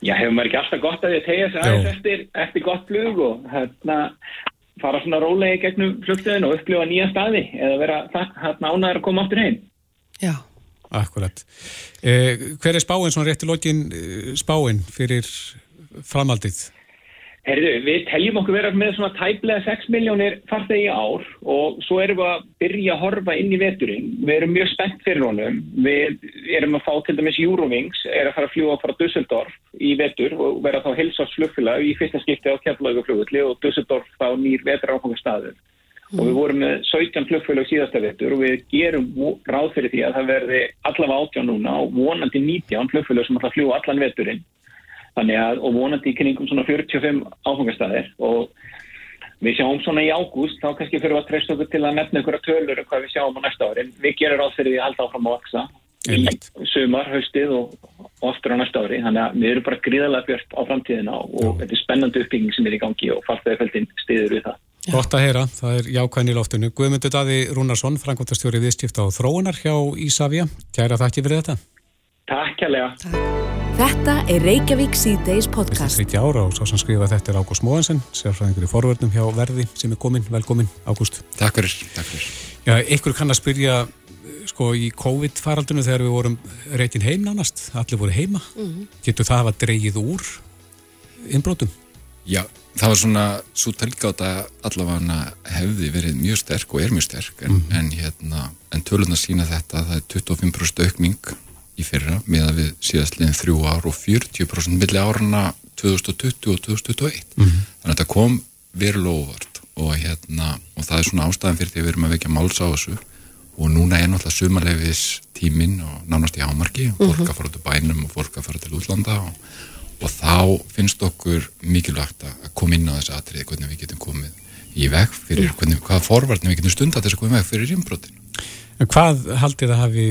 Speaker 3: Já.
Speaker 7: Hefur maður ekki alltaf gott að því að tegja sig aðeins eftir, eftir gott flug og hérna fara svona rólegi gegnum flugtöðin og upplifa nýja staði eða vera hérna ánæður að koma áttur heim.
Speaker 3: Já.
Speaker 2: Akkurat. Eh, hver er spáinn, svona rétti lógin eh, spáinn fyrir framaldið?
Speaker 7: Herðu, við teljum okkur vera með svona tæplega 6 miljónir farþegi ár og svo erum við að byrja að horfa inn í veturinn. Við erum mjög spennt fyrir honum. Við erum að fá til dæmis Eurowings, er að fara að fljúa frá Dusseldorf í vetur og vera þá helsásflugfélag í fyrsta skipti á keflauguflugulli og Dusseldorf þá nýr vetur áfangastaður. Mm. Og við vorum með 17 flugfélag síðasta vetur og við gerum ráð fyrir því að það verði allavega 18 núna og vonandi 19 flugfélag sem að fljúa allan veturinn þannig að, og vonandi í kringum svona 45 áfengastæðir og við sjáum svona í ágúst, þá kannski fyrir að treysta okkur til að nefna ykkur að tölur um hvað við sjáum á næsta ári, við gerum ráð fyrir því að halda áfram að vaksa í sumar, haustið og, aftur á næsta ári, þannig að við erum bara gríðarlega björnt á framtíðina og, og þetta er spennandi uppbygging sem er í gangi og farþegarfeldin stiður við það.
Speaker 2: Gott að heyra, það er jákvæðin í loftinu. Guðmundur Daði Rúnarsson, Frankværtastjóri viðstifta á Þróunar hjá Ísafja. Kæra þakki fyrir þetta.
Speaker 7: Takk kærlega.
Speaker 1: Þetta er Reykjavík C-Days podcast.
Speaker 2: Þetta er 30 ára og svo sem skrifa þetta er Ágúst Móensen, sérfræðingur í forverðnum hjá Verði sem er komin. Velkomin, Ágúst.
Speaker 8: Takk fyrir, takk fyrir.
Speaker 2: Já, ykkur kann að spyrja sko í COVID-faraldunum þegar við vorum reytin heim nánast, allir voru heima. Mm -hmm. Getur það að hafa dreyið úr innbrótum?
Speaker 8: Já, það var svona, svo telgáta allavega hefði verið mjög sterk og er mjög sterk en, mm -hmm. en, hérna, en tölurna sína þetta, það er 25% aukning í fyrra með að við síðastliðin þrjú ár og 40% milli áruna 2020 og 2021 mm -hmm. þannig að þetta kom verulega óvart og, hérna, og það er svona ástæðan fyrir því að við erum að vekja máls á þessu. Og núna er náttúrulega sumarleifis tímin og nánast í ámarki og fólk að fara til bænum og fólk að fara til útlanda og, og þá finnst okkur mikilvægt að koma inn á þessu atriði hvernig við getum komið í veg fyrir hvernig, hvaða forvarnir við getum stunda þess að koma í veg fyrir innbrotin
Speaker 2: En hvað haldið að hafi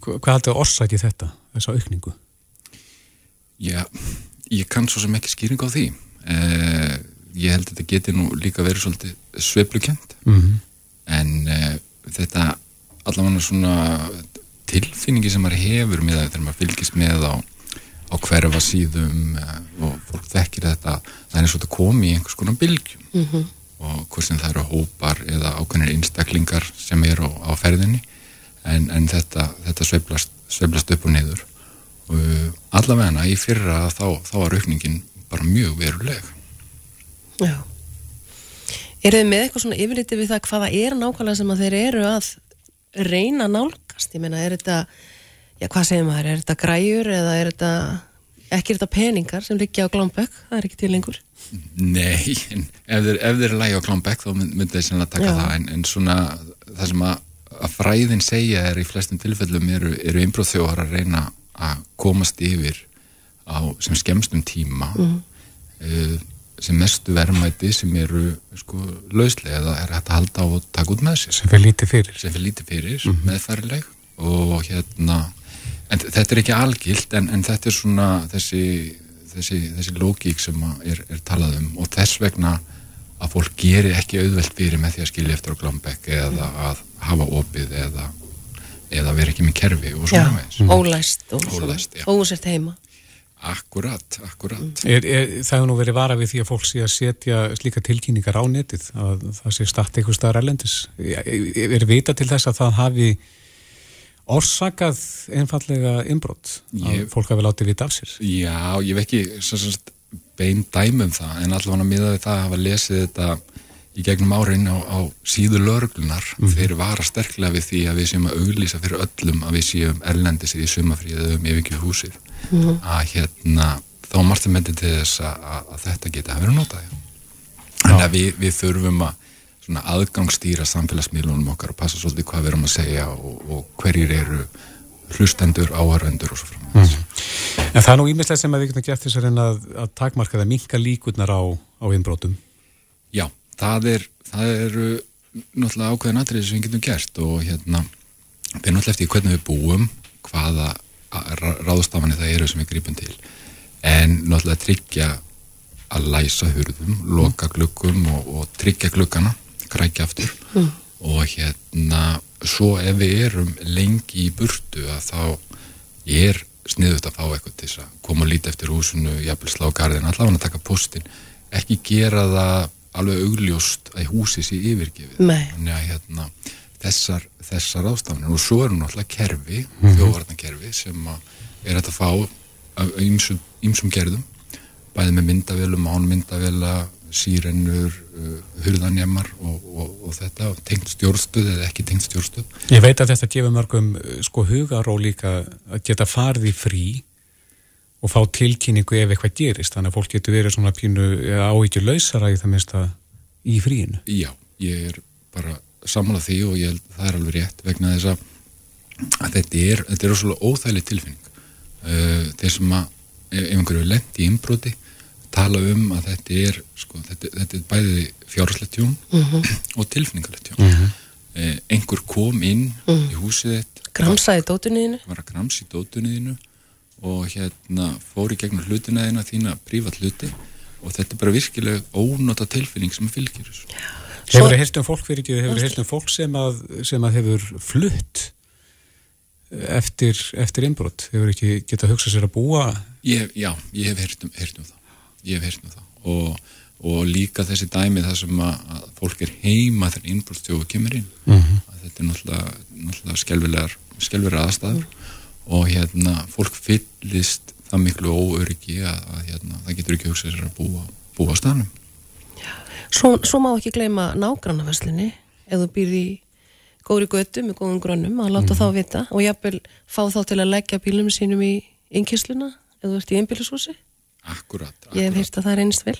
Speaker 2: hvað haldið að orsaki þetta, þessa aukningu?
Speaker 8: Já, ég kann svo sem ekki skýring á því eh, ég held að þetta geti nú líka verið svolítið sveplukjönd
Speaker 2: Mm -hmm.
Speaker 8: en eh, þetta allavega svona tilfinningi sem maður hefur með það þegar maður fylgist með á, á hverfa síðum eh, og fólk þekkir þetta það er eins og þetta komi í einhvers konar bylgjum
Speaker 3: Mm -hmm.
Speaker 8: Og hvort sem það eru hópar eða ákveðnir einstaklingar sem eru á, á ferðinni en, en þetta, þetta sveiflast, sveiflast upp og niður og uh, allavega í fyrra þá, þá var aukningin bara mjög veruleg
Speaker 3: Já. Er þið með eitthvað svona yfirliti við það hvaða er nákvæmlega sem að þeir eru að reyna nálgast? Ég meina, er þetta, já hvað segir maður, er þetta græjur eða er þetta, ekki er þetta peningar sem liggja á glámbökk, það er ekki til lengur?
Speaker 8: Nei, en ef þeir, ef þeir er lægi á Klámbekk þá mynd- myndi þeir sennilega taka
Speaker 3: Já.
Speaker 8: það en, en svona það sem að, að fræðin segja er í flestum tilfellum eru, eru einbróðþjóðar að reyna að komast yfir á sem skemmstum tíma uh, sem mestu verðmæti sem eru sko lauslega eða er hægt að halda á og taka út með sér
Speaker 2: Sem fyrir lítið fyrir.
Speaker 8: sem fyrir lítið fyrir, meðfærileg og hérna en þetta er ekki algilt en, en þetta er svona þessi, þessi, þessi lógík sem að er, er talað um. Og þess vegna að fólk geri ekki auðvelt fyrir með því að skilja eftir á glambekk eða að hafa opið eða, eða vera ekki með kerfi og
Speaker 3: Já,
Speaker 8: svona veins
Speaker 3: ólæst og
Speaker 8: Ólæst,
Speaker 3: ósert heima.
Speaker 8: Akkurat, akkurat.
Speaker 2: Er, er, það hefur nú verið vara við því að fólk sé að setja slíka tilkynningar á netið að það sé start eitthvað staðar erlendis. Er, er vita til þess að það hafi orsakað einfallega innbrott að fólk hafi látið vita af sér.
Speaker 8: Já, ég veit ekki svo, bein dæmi um það en allavega miðað við það að hafa lesið þetta í gegnum árin á, á síðu lörglunar þeir vara sterklega við því að við séum að auglýsa fyrir öllum að við séum erlendis í sumafríð eða um yfirkjöf húsið. Að hérna þá margt að myndi til þess að, að, þetta geta að vera notað já. Þannig að við, við þurfum að svona aðgangstýra samfélagsmiðlunum okkar og passa svolítið hvað við erum að segja og, og hverjir eru hlustendur, áhörvendur og svo fram.
Speaker 2: En það er nú ímislega sem að við getum gert þess að reyna að, að takmarka það minka líkurnar á, á innbrotum.
Speaker 8: Já, það er það eru náttúrulega ákveðin atriði sem við getum gert og hérna við náttúrulega eftir hvernig við búum hvaða ráðstafanir það eru sem við grípum til. En náttúrulega tryggja að læsa hurðum, loka glukkum og, og tryggja glukkana krækja aftur. Og hérna svo ef við erum lengi í burtu að þá er sniðut að fá eitthvað til þess að koma og líta eftir húsinu, jafnvel slá garðin allavega að taka postin, ekki gera það alveg augljóst að húsi sé yfirgefið. Að hérna, þessar, þessar ástafanir og svo eru náttúrulega kerfi mm þjóvarnakerfi sem að er að fá af ýmsum, ýmsum gerðum. Bæði með myndavélum, án myndavela sírennur, uh, hurðanjamar og, og, og þetta tengt stjórnstöð eða ekki tengt stjórnstöð.
Speaker 2: Ég veit að þetta gefur mörgum eh, sko hugaró líka að geta farið í frí og fá tilkynningu ef eitthvað gerist. Þannig að fólk getur verið svona pínu áhyggjur lausara í það minnst að í fríinu.
Speaker 8: Já, ég er bara samanlega því og ég held að það er alveg rétt vegna þess að, að þetta er þetta er óþægileg tilfinning. Uh, þeir sem að ef einhverju er lent í innbroti tala um að þetta er sko, þetta, þetta er bæði fjárslegt tjón og tilfinningalegt tjón. Uh, einhver kom inn í húsið þitt
Speaker 3: Gramsaði dótunniðinu.
Speaker 8: var að grams í dótunniðinu og hérna fór í gegnum hlutina þína þína prívat hluti og þetta er bara virkilega ónota tilfinning sem fylgir þessu.
Speaker 2: Hefur þið heilt um fólk fyrir ekki, hefur þið heilt um fólk sem að, sem að hefur flutt eftir, eftir innbrot, hefur ekki getað hugsað sér að búa?
Speaker 8: Ég, já, ég hef heyrt um, um það ég hef heyrt um það. Og, og líka þessi dæmi þar sem að, að fólk er heima þegar innbrotstjóðu kemur inn.
Speaker 2: Mhm.
Speaker 8: að þetta er náttúrulega, náttúrulega skelvilegar skelvilegar aðstæður. Og hérna fólk fyllist það miklu óöryggi að, að hérna, það getur ekki hugsað sér að búa, búa á stanum
Speaker 3: Svo, svo má ekki gleyma nágrannaverslinni ef þú býrði í góðri götu með góðum grönnum að láta þá vita. Og jafnvel fá þá til að leggja bílum sínum í innkýrsluna ef þú ert í einbílushúsi.
Speaker 8: Akkurat,
Speaker 3: Ég hef
Speaker 8: akkurat.
Speaker 3: heyrt að það er einst vel.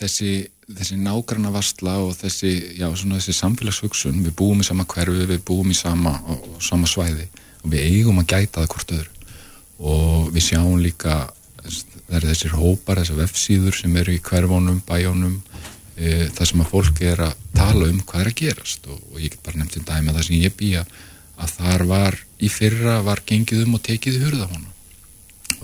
Speaker 8: þessi, þessi nágranna varsla og þessi, já, svona þessi samfélagshugsun, við búum í sama hverfi, við búum í sama, á, á sama svæði og við eigum að gæta það hvort öðru og við sjáum líka það eru þessir hópar, þessar vefsíður sem eru í hverfónum, bæjónum e, það sem að fólk er að tala um hvað er að gerast og, og ég get bara nefnt um dæmi að það sem ég býja að þar var í fyrra var gengið um og tekið í hurða honum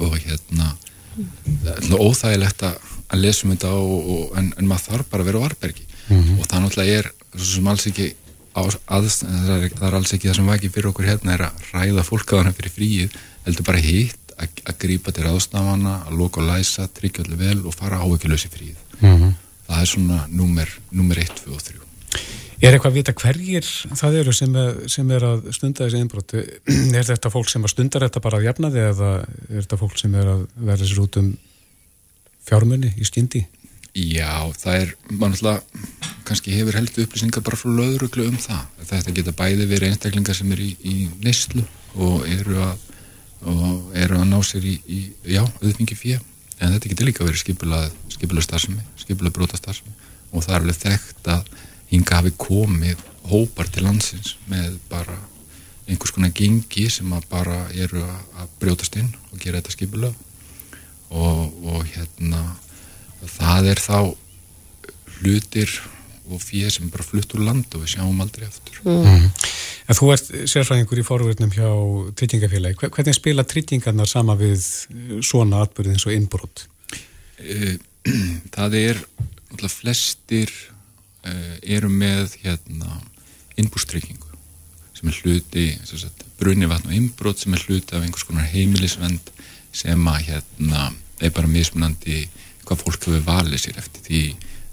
Speaker 8: og hérna svona óþægilegt að, að lesa um þetta og, og, en, en maður þarf bara að vera á varbergi mm -hmm. og það náttúrulega er sem alls ekki að, það, er, það er alls ekki það sem ekki fyrir okkur hérna er að ræða fólk á hana fyrir fríið heldur bara hitt að, að grípa til aðstafana, að loka og læsa tryggja allir vel og fara áveikilösi fríið mm -hmm. það er svona nummer 1, 2 og 3
Speaker 2: Er eitthvað að vita hverjir það eru sem er, sem er að stunda þessi einbróti? Er þetta fólk sem stundar þetta bara að jafna þig eða er þetta fólk sem er að verða sér út um fjármunni í skyndi?
Speaker 8: Já, það er, mann alltaf kannski hefur heldur upplýsingar bara frá löðruglu um það. Þetta geta bæði verið einstaklingar sem er í, í neyslu og eru að, og eru að ná sér í, í já, auðvingi fyrir. En þetta getur líka verið skipulað, starfsemi, skipulað bróta starfsemi og það er alveg þekkt að hinga hafi komið hópar til landsins með bara einhvers konar gengi sem að bara eru að brjótast inn og gera þetta skipulega og, og hérna það er þá hlutir og fyrir sem bara flutt úr land og við sjáum aldrei aftur mm.
Speaker 2: Mm. En þú ert sérfræðingur í forverðnum hjá tryggingafélagi, hvernig spila tryggingarnar sama við svona atbyrðið eins og innbrot?
Speaker 8: Eh, það er flestir eru með hérna innbústryggingu sem er hluti brunni vatn og innbrot sem er hluti af einhvers konar heimilisvend sem að hérna er bara mismunandi hvað fólk hefur valið sér eftir því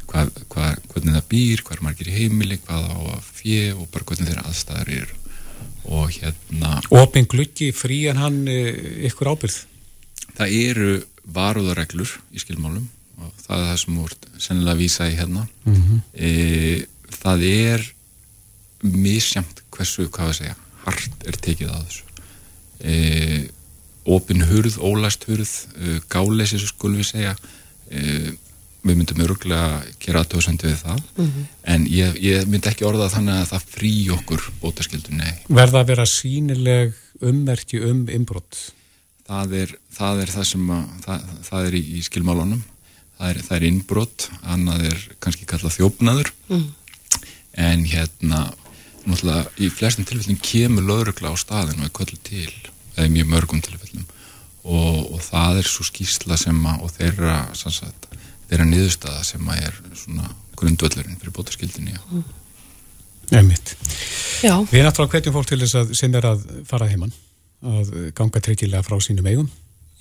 Speaker 8: hvað, hvað, hvernig það býr, hvað er margir í heimili hvað á að fjö og bara hvernig þeirra aðstæðar eru og hérna
Speaker 2: Opin gluggi frí en hann eh, ykkur ábyrð?
Speaker 8: Það eru varuðareglur í skilmálum og það er það sem úr sennilega að vísa í hérna mm -hmm. e, það er misjamt hversu, hvað við segja hart er tekið að þessu e, opin hurð, ólæst hurð e, gáleysi, svo skulum við segja e, við myndum öruglega gera aðtöðsandi við það mm -hmm. en ég, ég myndi ekki orða þannig að það frí okkur bótaskildu, nei
Speaker 2: Verða að vera sínileg ummerki um inbrott?
Speaker 8: Það er það, er það sem að, það, það er í, í skilmálunum það er, það er innbrott, annað er kannski kallað þjófnaður. Mm. en hérna náttúrulega í flestum tilfellum kemur löðrugla á staðinu og er kvöldu til eða mjög mörgum tilfellum. Og, og það er svo skýrsla sem að og þeirra, sannsagt, þeirra niðurstaða sem að er svona grundvöldurinn fyrir bótaskildinni mm.
Speaker 2: Nefnitt Við erum náttúrulega hvetjum fólk til þess að sem er að fara heimann að ganga treytilega frá sínum eigum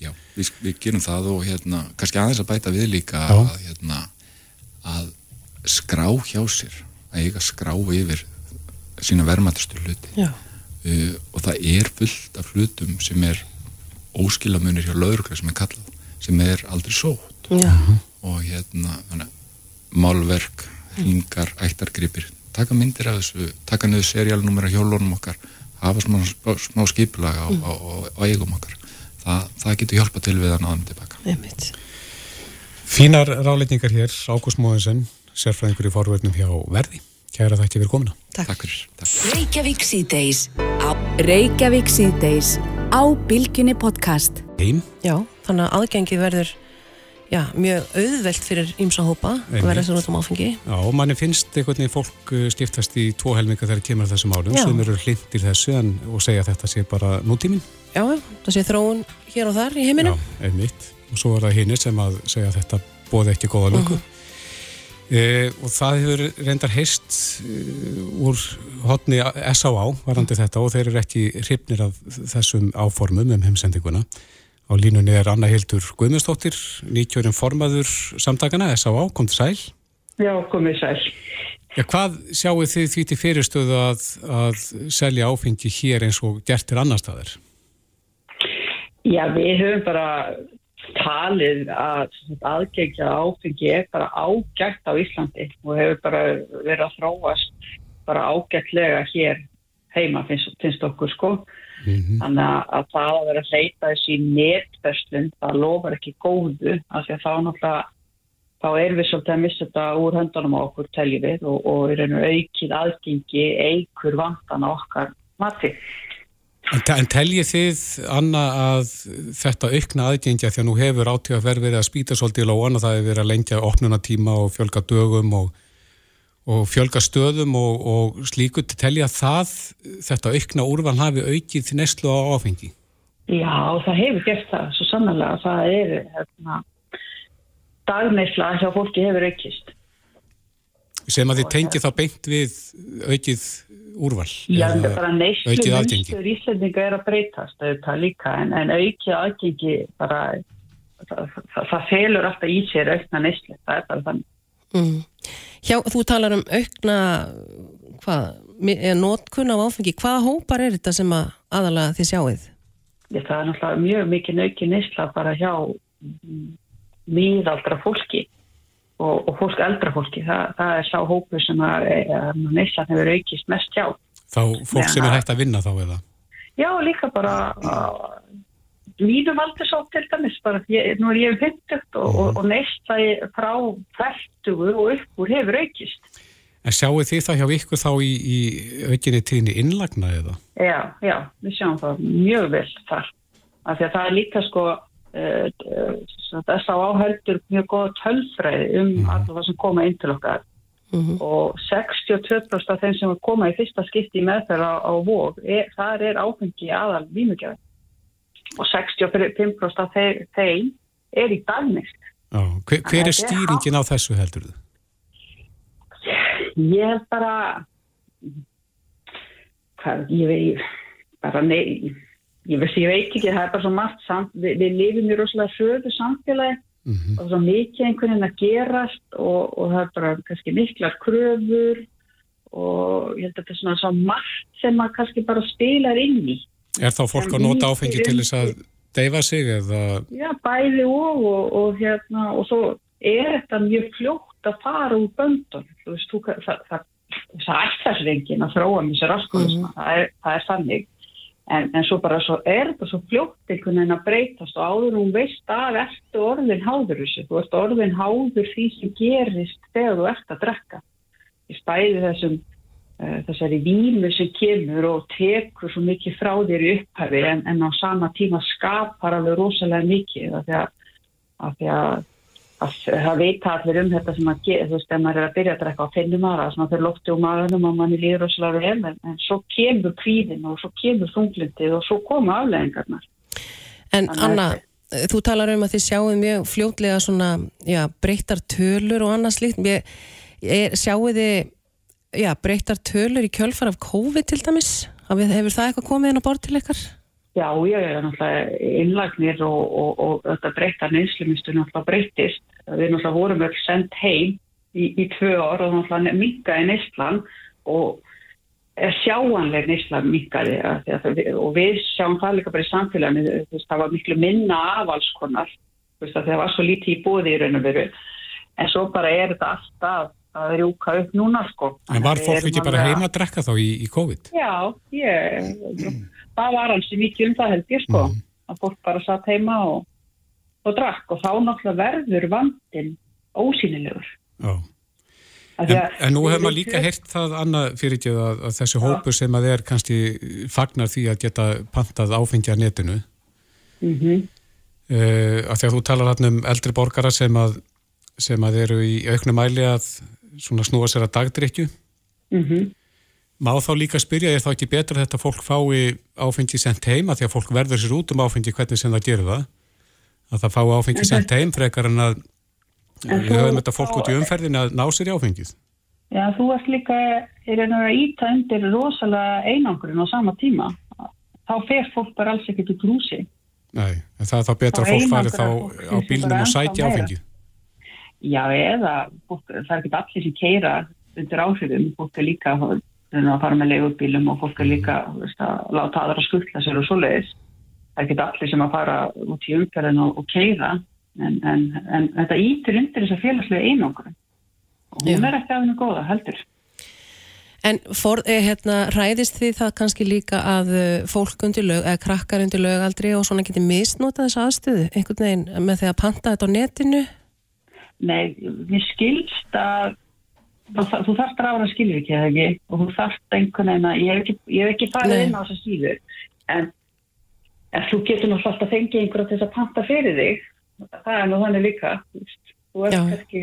Speaker 8: Já, við, við gerum það og hérna, kannski aðeins að bæta við líka að, hérna, að skrá hjá sér, að eiga skrá yfir sína vermaðastu hluti. Uh, og það er fullt af hlutum sem er óskilamunir hjá lauruglega sem er kallað, sem er aldrei sótt. Já. og hérna, þannig, málverk, hingar, ættargripir, taka myndir af þessu, taka niður seriálnúmer af hjólunum okkar, hafa smá, smá skiplaga á, á, á, á eigum okkar það, það getur hjálpa til við að náðum tilbaka Einmitt.
Speaker 2: Fínar ráleitingar hér Ágúst Móðinsen, sérfræðingur í forverðnum hjá Verði. Kæra þakki fyrir komina
Speaker 1: Takk, Takk fyrir Takk. Reykjavík síðdeis á Reykjavík síðdeis á Bilginni podcast.
Speaker 2: Heim.
Speaker 3: Já, þannig að aðgengi verður Já, mjög auðvelt fyrir ímsa hópa að vera þessu náttúrulega áfengi.
Speaker 2: Já, og manni finnst einhvern veginn fólk uh, skiptast í tvo helminga þegar kemur þessum árum Já. sem eru hlindir þessu en, og segja þetta sé bara nútíminn.
Speaker 3: Já, það sé þróun hér og þar í heiminu.
Speaker 2: Já, einmitt. Og svo er það hinn sem að segja að þetta bóði ekki góða lungu. Uh -huh. e, og það hefur reyndar heist e, úr hodni S.A.A. varandi þetta og þeir eru ekki hrifnir af þessum áformum um heimsendinguna. Á línunni er Anna Hildur Guðmundsdóttir, nýtjörinn formaður samtakana, S.A.A. kom til sæl.
Speaker 9: Já, komið sæl.
Speaker 2: Já, hvað sjáu þið því til fyrirstöðu að, að selja áfengi hér eins og gert til annar staðir?
Speaker 9: Já, við höfum bara talið að aðgengja áfengi er bara ágætt á Íslandi og hefur bara verið að þróast bara ágættlega hér heima finnst, finnst okkur sko. Mm -hmm. Þannig að það að vera að leita þessi netverslun, það lofar ekki góðu, af því að þá náttúrulega, þá er við svolítið að missa þetta úr höndunum á okkur teljið við og, og er einu aukið aðgengi eigur vandan á okkar mati.
Speaker 2: En, te- en teljið þið, Anna, að þetta aukna aðgengja því að nú hefur átíð að verið að spýta svolítið í lóan og það hefur verið að lengja opnunatíma og fjölga dögum og, og fjölga stöðum og, og slíku, teljið að það, þetta aukna úrval hafi aukið neslu á áfengi?
Speaker 9: Já, það hefur gert það, svo sannlega það er hérna, dagneisla hjá fólki hefur aukist.
Speaker 2: Sem að þið tengið þá beint við aukið úrval?
Speaker 9: Já,
Speaker 2: eða
Speaker 9: bara neyslu
Speaker 2: aukið aðgengi?
Speaker 9: Íslandinga er að breytast auðvitað líka en, en aukið aðgengi bara, það, það, það felur alltaf í sér aukna neyslu, það er bara þannig.
Speaker 3: Mm. Hjá, þú talar um aukna hvað, eh, notkun á áfengi, hvaða hópar er þetta sem að aðalega þið sjáið?
Speaker 9: Ég, það er náttúrulega mjög mikið aukin neysla bara hjá miðaldra fólki og, og fólk eldra fólki, það, það er sá hópu sem að, að neyslan hefur aukist mest hjá.
Speaker 2: Þá fólk sem er hægt að vinna þá eða?
Speaker 9: Já, líka bara mínum aldursótt til dæmis, bara ég, nú er ég 50 og, og, og neysla í- frá 20 og upp úr hefur aukist.
Speaker 2: En sjáu þið það hjá ykkur þá í, í aukinni tíðinni innlagna eða?
Speaker 9: Já, já, við sjáum það mjög vel þar. Af því að það er líka sko, þess að áhældur mjög góða tölfræði um mm. alltaf það sem koma inn til okkar. Og 62% af þeim sem koma í fyrsta skipti í meðferð á, á vóg, er, þar er áfengi aðal vímugjafi. Og 65% af þeir, þeim er í dagnist.
Speaker 2: Já, hver, hver er stýringin á þessu heldur þið?
Speaker 9: Ég held bara hvað, ég veit bara nei ég veist, ég veit ekki, það er bara svo margt samt, við, við lifum í rosalega söðu samfélagi og svo mikið einhvern veginn að gerast og, og það er bara kannski miklar kröfur og ég held að þetta er svona svo margt sem að kannski bara spilar inn í
Speaker 2: Er þá fólk að nota áfengi til þess að deyfa sig eða?
Speaker 9: Já, bæði og, og, og hérna, og svo er þetta mjög fljótt að fara úr böndun. Þú veist, þú, það, það, það ætlar sér enginn að þróa með sér raskulisma, það, er, það er þannig. En, en svo bara svo er þetta svo fljótt einhvern veginn að breytast og áður hún veist að ertu orðin háður þessu. Þú ert orðin háður því sem gerist þegar þú ert að drekka. Í spæði þessum þessari vímu sem kemur og tekur svo mikið frá þér í upphafi en, en á sama tíma skapar alveg rosalega mikið af því að, af því að, að það vita allir um þetta sem að þú veist, ef maður er að byrja að drekka á finnum aðra, svona þeir lótti úr maðunum og manni líður rosalega vel, en, en svo kemur kvíðin og svo kemur þunglindið og svo koma afleðingarnar.
Speaker 3: En
Speaker 9: Þannig að
Speaker 3: Anna, þú talar um að þið sjáum mjög fljótlega svona, já, breyttar tölur og annað slíkt. Ég, er, sjáu þið, já, breyttar tölur í kjölfar af COVID til dæmis? Hefur það eitthvað komið inn á bort til ykkar?
Speaker 9: Já, ég er náttúrulega innlagnir og, og, og þetta breytta neyslumistu náttúrulega breytist. Við náttúrulega vorum öll sendt heim í, í tvö ár og náttúrulega minga í neyslan og er sjáanleg neysla mingaði og við sjáum það líka bara í samfélaginu, það var miklu minna af alls konar, það var svo lítið í bóði í raun og veru, en svo bara er þetta alltaf að rjúka upp núna, sko.
Speaker 2: En var
Speaker 9: Við
Speaker 2: fólk ekki bara heima að drekka þá í, í COVID?
Speaker 9: Já, ég, það var alls mikið um það held ég sko, að fólk bara satt heima og, og drakk og þá náttúrulega verður vandin ósýnilegur.
Speaker 2: Já. En, en nú hefur maður líka heyrt það annað fyrir ekki að, að þessi hópur sem að er kannski fagnar því að geta pantað áfengja netinu
Speaker 9: Mhm.
Speaker 2: uh, að því að þú talar hann um eldri borgara sem að, sem að eru í auknum mæli að svona snúa sér að dagdrykju
Speaker 9: Mhm.
Speaker 2: má þá líka spyrja, er þá ekki betra að þetta fólk fái áfengi sendt heim að því að fólk verður sér út um áfengi hvernig sem það gerir það að það fái áfengi
Speaker 9: En
Speaker 2: sendt heim frekar en að við höfum þetta fólk út í umferðin að ná sér í áfengið
Speaker 9: Já, þú ert líka í raun og að íta undir rosalega einangurinn á sama tíma. Þá fer fólk bara alls ekkert í grúsi.
Speaker 2: Nei, en það er þá betra
Speaker 9: Þá
Speaker 2: að fólk fari
Speaker 9: einangrar
Speaker 2: þá á bílnum og
Speaker 9: ennþá
Speaker 2: sækja
Speaker 9: meira.
Speaker 2: áfengi
Speaker 9: Já, eða fólk, það er ekki allir sem keira undir áhrifum. Fólk er líka að fara með leigubílum og fólk er líka veist, að láta aðra skuttla sér og svoleiðis. Það er ekki allir sem að fara út í umferðin og, og keira. En, en, en þetta ítir undir þess að félagslega einangurinn. Og hún
Speaker 3: Já.
Speaker 9: er ekki af hennu góða, heldur.
Speaker 3: En for, eh, hérna, ræðist þið það kannski líka að eh, fólk undir lög, eða krakkar undir lögaldri og svona geti misnotað þessa aðstöðu einhvern veginn með því að panta þetta á netinu?
Speaker 9: Nei, mér skilst að þú, þa- þú þarft ráðan skilur ekki eða ekki? Og þú þarft einhvern veginn að ég hef ekki, ég hef ekki farið inn á þessa síður en, en þú getur náttúrulega alltaf fengið einhverja til þess að panta fyrir þig. Það er nú þannig líka þú veist, þú kannski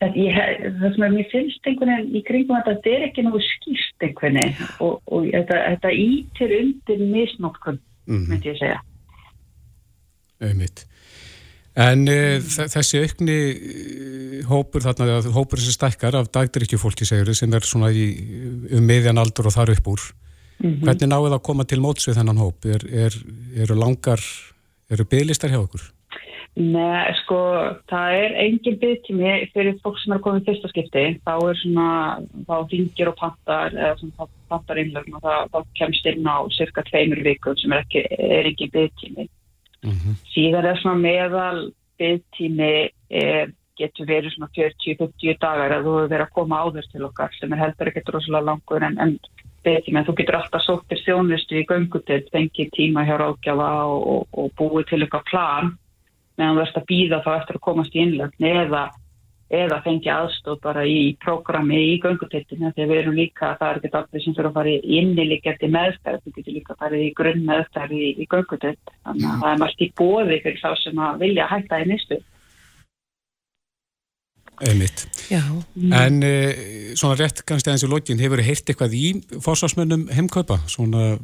Speaker 9: það, ég, það sem er mér finnst einhvern veginn í kringum þetta þetta er ekki náðu skýrt einhvern veginn. Og, og þetta, þetta ítir undir misnotkun
Speaker 2: Mhm.
Speaker 9: myndi ég segja.
Speaker 2: Einmitt. En uh, þessi aukni uh, hópur þarna, hópur sem stækkar af dagdrykkjufólki segjur sem er svona í, um miðjan aldur og þar upp úr. Hvernig náðu það að koma til móts við þennan hóp? Er, er, eru langar, eru bygglistar hjá okkur?
Speaker 9: Nei, sko, það er engin byggtími fyrir fólk sem er í fyrsta skipti. Þá er svona, þá ringir og pantar, eða svona pantar innlögn og það, þá kemst inn á cirka tveimur vikum sem er ekki, er engin byggtími. Síðan er svona meðal byggtími er, getur verið svona 40-50 dagar að þú hefur verið að koma áður til okkar sem er heldur ekkert rosalega langur en, en. En þú getur alltaf sóttir þjónustu í göngutild, fengið tíma hjá ráðgjafa og, og, og búið til eitthvað plan meðan þú ert að býða þá eftir að komast í innlögn eða, eða fengja aðstóð bara í prógrami í göngutiltinu þegar við erum líka, það er ekki allir sem fyrir að fara í inniligjandi meðstæð, þú getur líka að fara í grunn meðstæð í, í göngutilt þannig að það er margt í bóði fyrir þá sem að vilja hætta í mistu.
Speaker 2: Einmitt.
Speaker 3: Já,
Speaker 2: En uh, svona rétt kannski aðeins í lokin, hefur þið heyrt eitthvað í fórsvarsmönnum heimkaupa? Svona,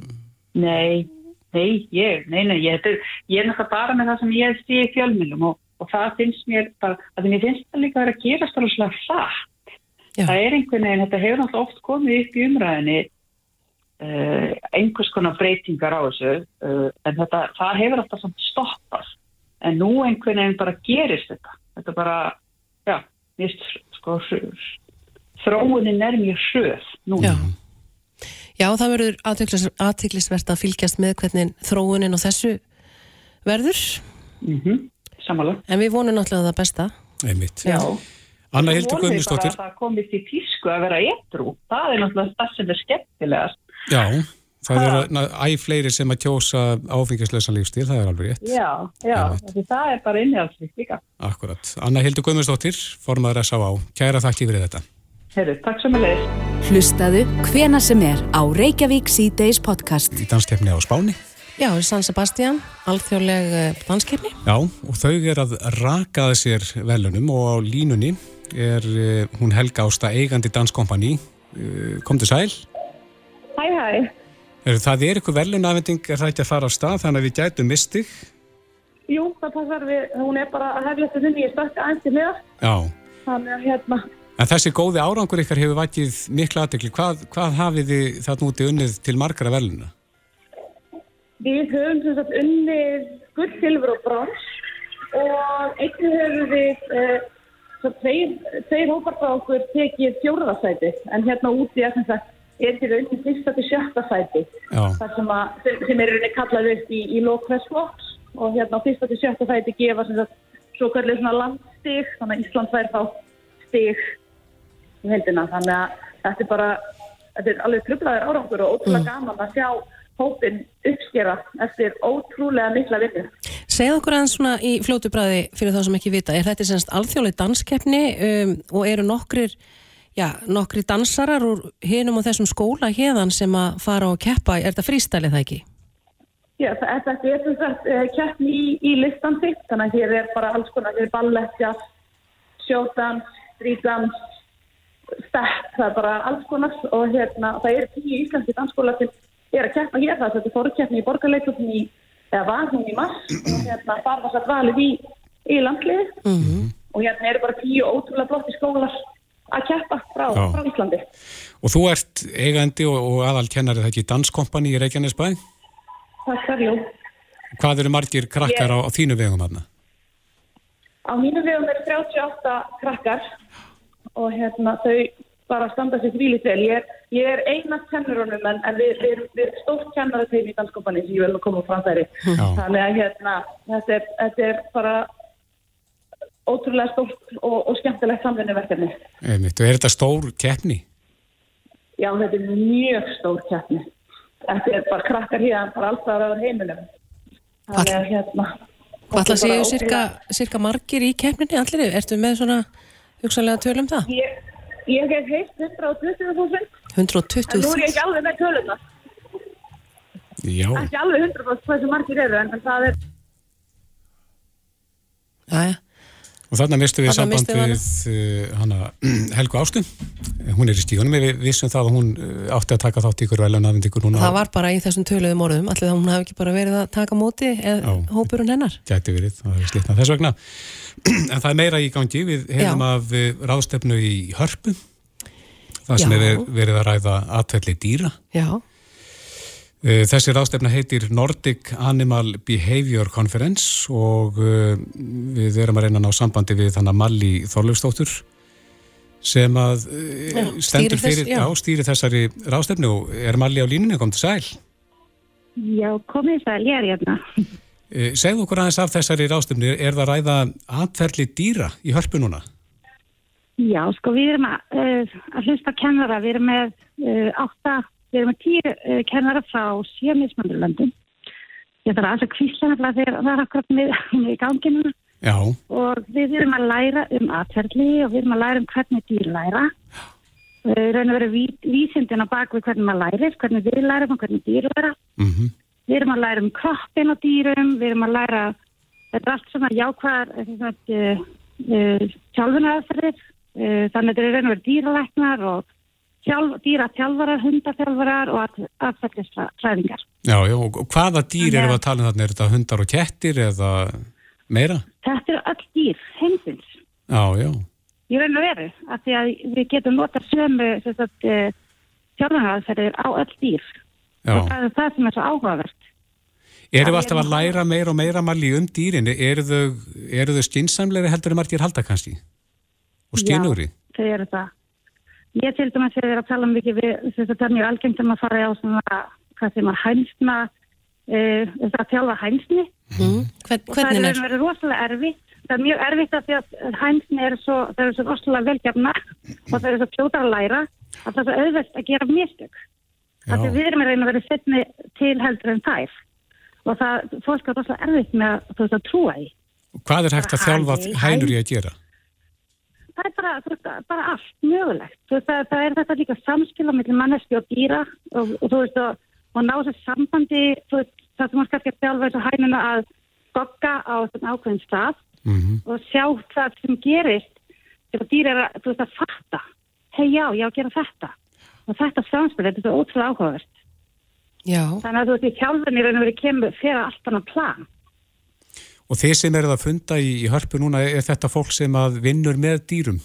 Speaker 9: Nei, nei, ég, nei, nei, ég, þetta er- ég er náttúrulega bara með það sem ég sé í fjölmjölum og, og það finnst mér bara, að mér finnst það líka að vera að slag hratt.
Speaker 3: Já.
Speaker 9: Það er einhvern veginn, þetta hefur náttúrulega oft komið upp í umræðinni uh, einhvers konar breytingar á þessu, uh, en þetta, það hefur alltaf samt stoppað. En nú einhvern veginn bara gerist þetta. Þetta bara, já, finnst, sko, þróunin er mjög hröð núna.
Speaker 3: já. Já, það verður athyglisvert að fylgjast með hvernig þróunin og þessu verður,
Speaker 9: Mm Samanlega.
Speaker 3: en við vonum náttúrulega það besta.
Speaker 2: einmitt.
Speaker 9: Já.
Speaker 2: Anna Hildur Guðmundsdóttir.
Speaker 9: bara að það komist í tísku að vera étrú. Það er náttúrulega það sem er skemmtilegast.
Speaker 2: Já, það eru na- æ fleiri sem að kjósa áfengislösan lífstíl, það er alveg rétt.
Speaker 9: Já, já, það er bara innhjálpsvíkt líka.
Speaker 2: Akkurat. Anna Hildur Guðmundsdóttir, formaður S.A.A. Kæra þakki fyrir þetta.
Speaker 9: Herru, takk sem að leiðist.
Speaker 1: Hlustaðu hvena sem er á Reykjavík C-Days podcast.
Speaker 2: Í danskefni á Spáni.
Speaker 3: Já, San Sebastian, alþjóðleg eh, danskeppni.
Speaker 2: Já, og þau er að raka að sér velunum og á línunni er uh, hún Helga Ásta eigandi danskompani. Uh, Komdu sæl.
Speaker 10: Hæ, hæ.
Speaker 2: Er, það er eitthvað velunafending, er það ekki að fara á stað, þannig að við gætum mistið.
Speaker 10: Jú, það passar við, hún er bara að þetta sinni, ég stakka aðeins til með
Speaker 2: Já.
Speaker 10: þannig að hérna,
Speaker 2: En þessi góði árangur ykkar hefur vakið mikla aðtekli. Hvað, hvað hafið þið þarna úti unnið til margara veluna?
Speaker 10: Við höfum sem sagt unnið gull, silfur og brons og einnig höfum við uh, svo tveir, hópar frá okkur tekið fjóraðarsæti en hérna úti er sem sagt er til unnið fyrsta til sjötta sæti. Sem, að, sem, er rauninni kallað upp í, í lókvæðsflokks og hérna á fyrsta til sjötta sæti gefa sem sagt svo kallið svona landstig þannig að Ísland fær þá stig í heldina þannig að þetta er bara þetta er alveg trublaður árangur og ótrúlega gaman að sjá hópin uppskera eftir ótrúlega mikla vinnu.
Speaker 3: Segð okkur aðeins svona í fljótu bræði fyrir þá sem ekki vita, er þetta semst alþjóðleg danskeppni um, og eru nokkrir, já, nokkrir dansarar úr hinum og þessum skóla hérðan sem að fara og keppa, er þetta frístælið það ekki?
Speaker 10: Já, þetta er sem sagt uh, keppni í, í listan sitt, þannig að hér er bara alls konar, hér er ballett, jazz, sjódans, strídans, step, það er bara alls konar og hérna, það eru tíu íslenski dansskóla sem er að keppa hér, það er þetta í borgarleikum í, eða var hún í mars og hérna var það valið í, í landliði og hérna eru bara tíu ótrúlega flotti skólar að keppa frá, frá Íslandi.
Speaker 2: Og þú ert eigandi og, og aðal kennari það ekki danskompani í Reykjanesbæ.
Speaker 10: Takk fyrir, jú.
Speaker 2: Hvað eru margir krakkar á, á þínu vegum þarna?
Speaker 10: Á mínu vegum eru 38 krakkar og hérna þau bara standa sér grílið vel. Ég er, ég er einast kennurunum en, en við, við, erum- við erum stórt kennarateim í danskompani sem ég vil nú koma frá þeirri. Þannig að hérna, þetta er, þetta er bara ótrúlega stórt og, og skemmtilegt samvinnuverkefni.
Speaker 2: Einmitt. Og er þetta stór keppni?
Speaker 10: Já, þetta er mjög stór keppni. Þetta er bara krakkar hérna, bara alltaf á heiminum. Þannig að hérna...
Speaker 3: Hvað ætla að séu cirka, cirka margir í keppninni allir? Ertu með svona hugsanlega tölum það?
Speaker 10: Ég, ég hef heilt 120.000 en nú er ég
Speaker 3: 120.000.
Speaker 10: ekki alveg með tölunar.
Speaker 2: Já.
Speaker 11: Ekki alveg 100% hversu margir eru, en það er
Speaker 3: Jæja,
Speaker 2: Og þarna mistum við
Speaker 3: Þarna
Speaker 2: samband
Speaker 3: við
Speaker 2: uh, hana, Helgu Ástu. Hún er í stígunum, við vissum það að hún uh, átti að taka þátt ykkur velunafindingur núna.
Speaker 3: það var bara í þessum töluðum orðum allir það hún hafi ekki bara verið að taka móti eða
Speaker 2: Já.
Speaker 3: hópurinn hennar
Speaker 2: Gæti verið, það er slitnað þess vegna. En það er meira í gangi, við hefum
Speaker 3: Já.
Speaker 2: af ráðstefnu í Hörpu. Það sem
Speaker 3: Já.
Speaker 2: er verið að ræða atvelli dýra.
Speaker 3: Já,
Speaker 2: Þessi ráðstefna heitir Nordic Animal Behavior Conference og uh, við erum að reyna að ná sambandi við þannig Malli Þorlaugstóttur sem að uh,
Speaker 3: Já,
Speaker 2: stendur
Speaker 3: þess-
Speaker 2: fyrir,
Speaker 3: já.
Speaker 2: já, stýri þessari ráðstefnu og er Malli á línunni, kom til sæl.
Speaker 11: Já, komið sæl, ég er hérna.
Speaker 2: Segðu okkur aðeins af þessari ráðstefnu, er það að ræða atferli dýra í hörpu núna?
Speaker 11: Já, sko, við erum að, að hlusta kennara, við erum með uh, átta, við erum með tíu uh, kennara frá sjö mismöndurlöndum. Ég þarf að kvísla nefnilega þegar það er akkurat með, með í ganginu
Speaker 2: Já,
Speaker 11: og við erum að læra um atferðli og við erum að læra um hvernig dýr læra. Raun og veru ví, vísindin á bakvið hvernig maður lærir, hvernig við lærum og hvernig dýr læra.
Speaker 2: mm
Speaker 11: Við erum að læra um kroppin á dýrum, við erum að læra, þetta er allt svona jákvæðar, uh, uh, sjálfunaðferðir, uh, þannig að þetta er raun og verið dýralæknar og sjálf, dýratjálfarar, hundathjálfarar og atferðlisfræðingar.
Speaker 2: já, já, og hvaða dýr
Speaker 11: Þannig að-
Speaker 2: erum við að tala um þarna? Er þetta hundar og kettir eða meira?
Speaker 11: Þetta eru öll dýr, heimsins,
Speaker 2: Já, já,
Speaker 11: í raun og veru, af því að við getum nota sömu uh, sjálfunaðferðir á öll dýr
Speaker 2: já.
Speaker 11: og það er það sem er svo áhugavert.
Speaker 2: Erum við alltaf
Speaker 11: ég-
Speaker 2: að læra meira og meira malli um dýrin? Eru þau, þau skinsamlegri heldur en margir halda kannski? Og stínugri?
Speaker 11: Já, þau eru það. Ég til dæmis ég er að tala mikið við, þess að það er mjög algengt um að fara á svona, hvað sem er hænsna, uh, þess að þjálfa hænsni.
Speaker 3: mm. Hvern,
Speaker 11: Og það
Speaker 3: hvernig
Speaker 11: er
Speaker 3: er?
Speaker 11: verið rosalega erfitt. Það er mjög erfitt af því að hænsni eru svo, það eru svo rosalega velgefna og það eru svo fljótar að læra að það er svo auðvelt að gera mistök. Af því
Speaker 2: Já.
Speaker 11: við erum í raun að vera setni til heldur en þær. Og það, fólk er rosalega erfitt með að, að trúa í.
Speaker 2: Hvað er hægt að þjálfa
Speaker 11: hæ-
Speaker 2: hænur í að gera?
Speaker 11: Það er bara, þú veist, bara allt mögulegt. Þú veist, það, það er þetta líka samskil á milli manneski og dýra og, og þú veist, og, og ná þessu sambandi, þú veist, það sem var kannski að þjálfa þessu hænuna að gogga á svona ákveðin stað
Speaker 2: Mm
Speaker 11: og sjá hvað sem gerist þegar dýr er að, þú veist, að fatta. Hei, já, ég á að gera þetta. Og þetta samspil, þetta er svo ótrúlega áhugavert.
Speaker 3: Já,
Speaker 11: Þannig að þú veist, í raun og verið kemur fyrir allt annað plan.
Speaker 2: Og þeir sem eru að funda í, í hörpu núna, er þetta fólk sem að vinnur með dýrum?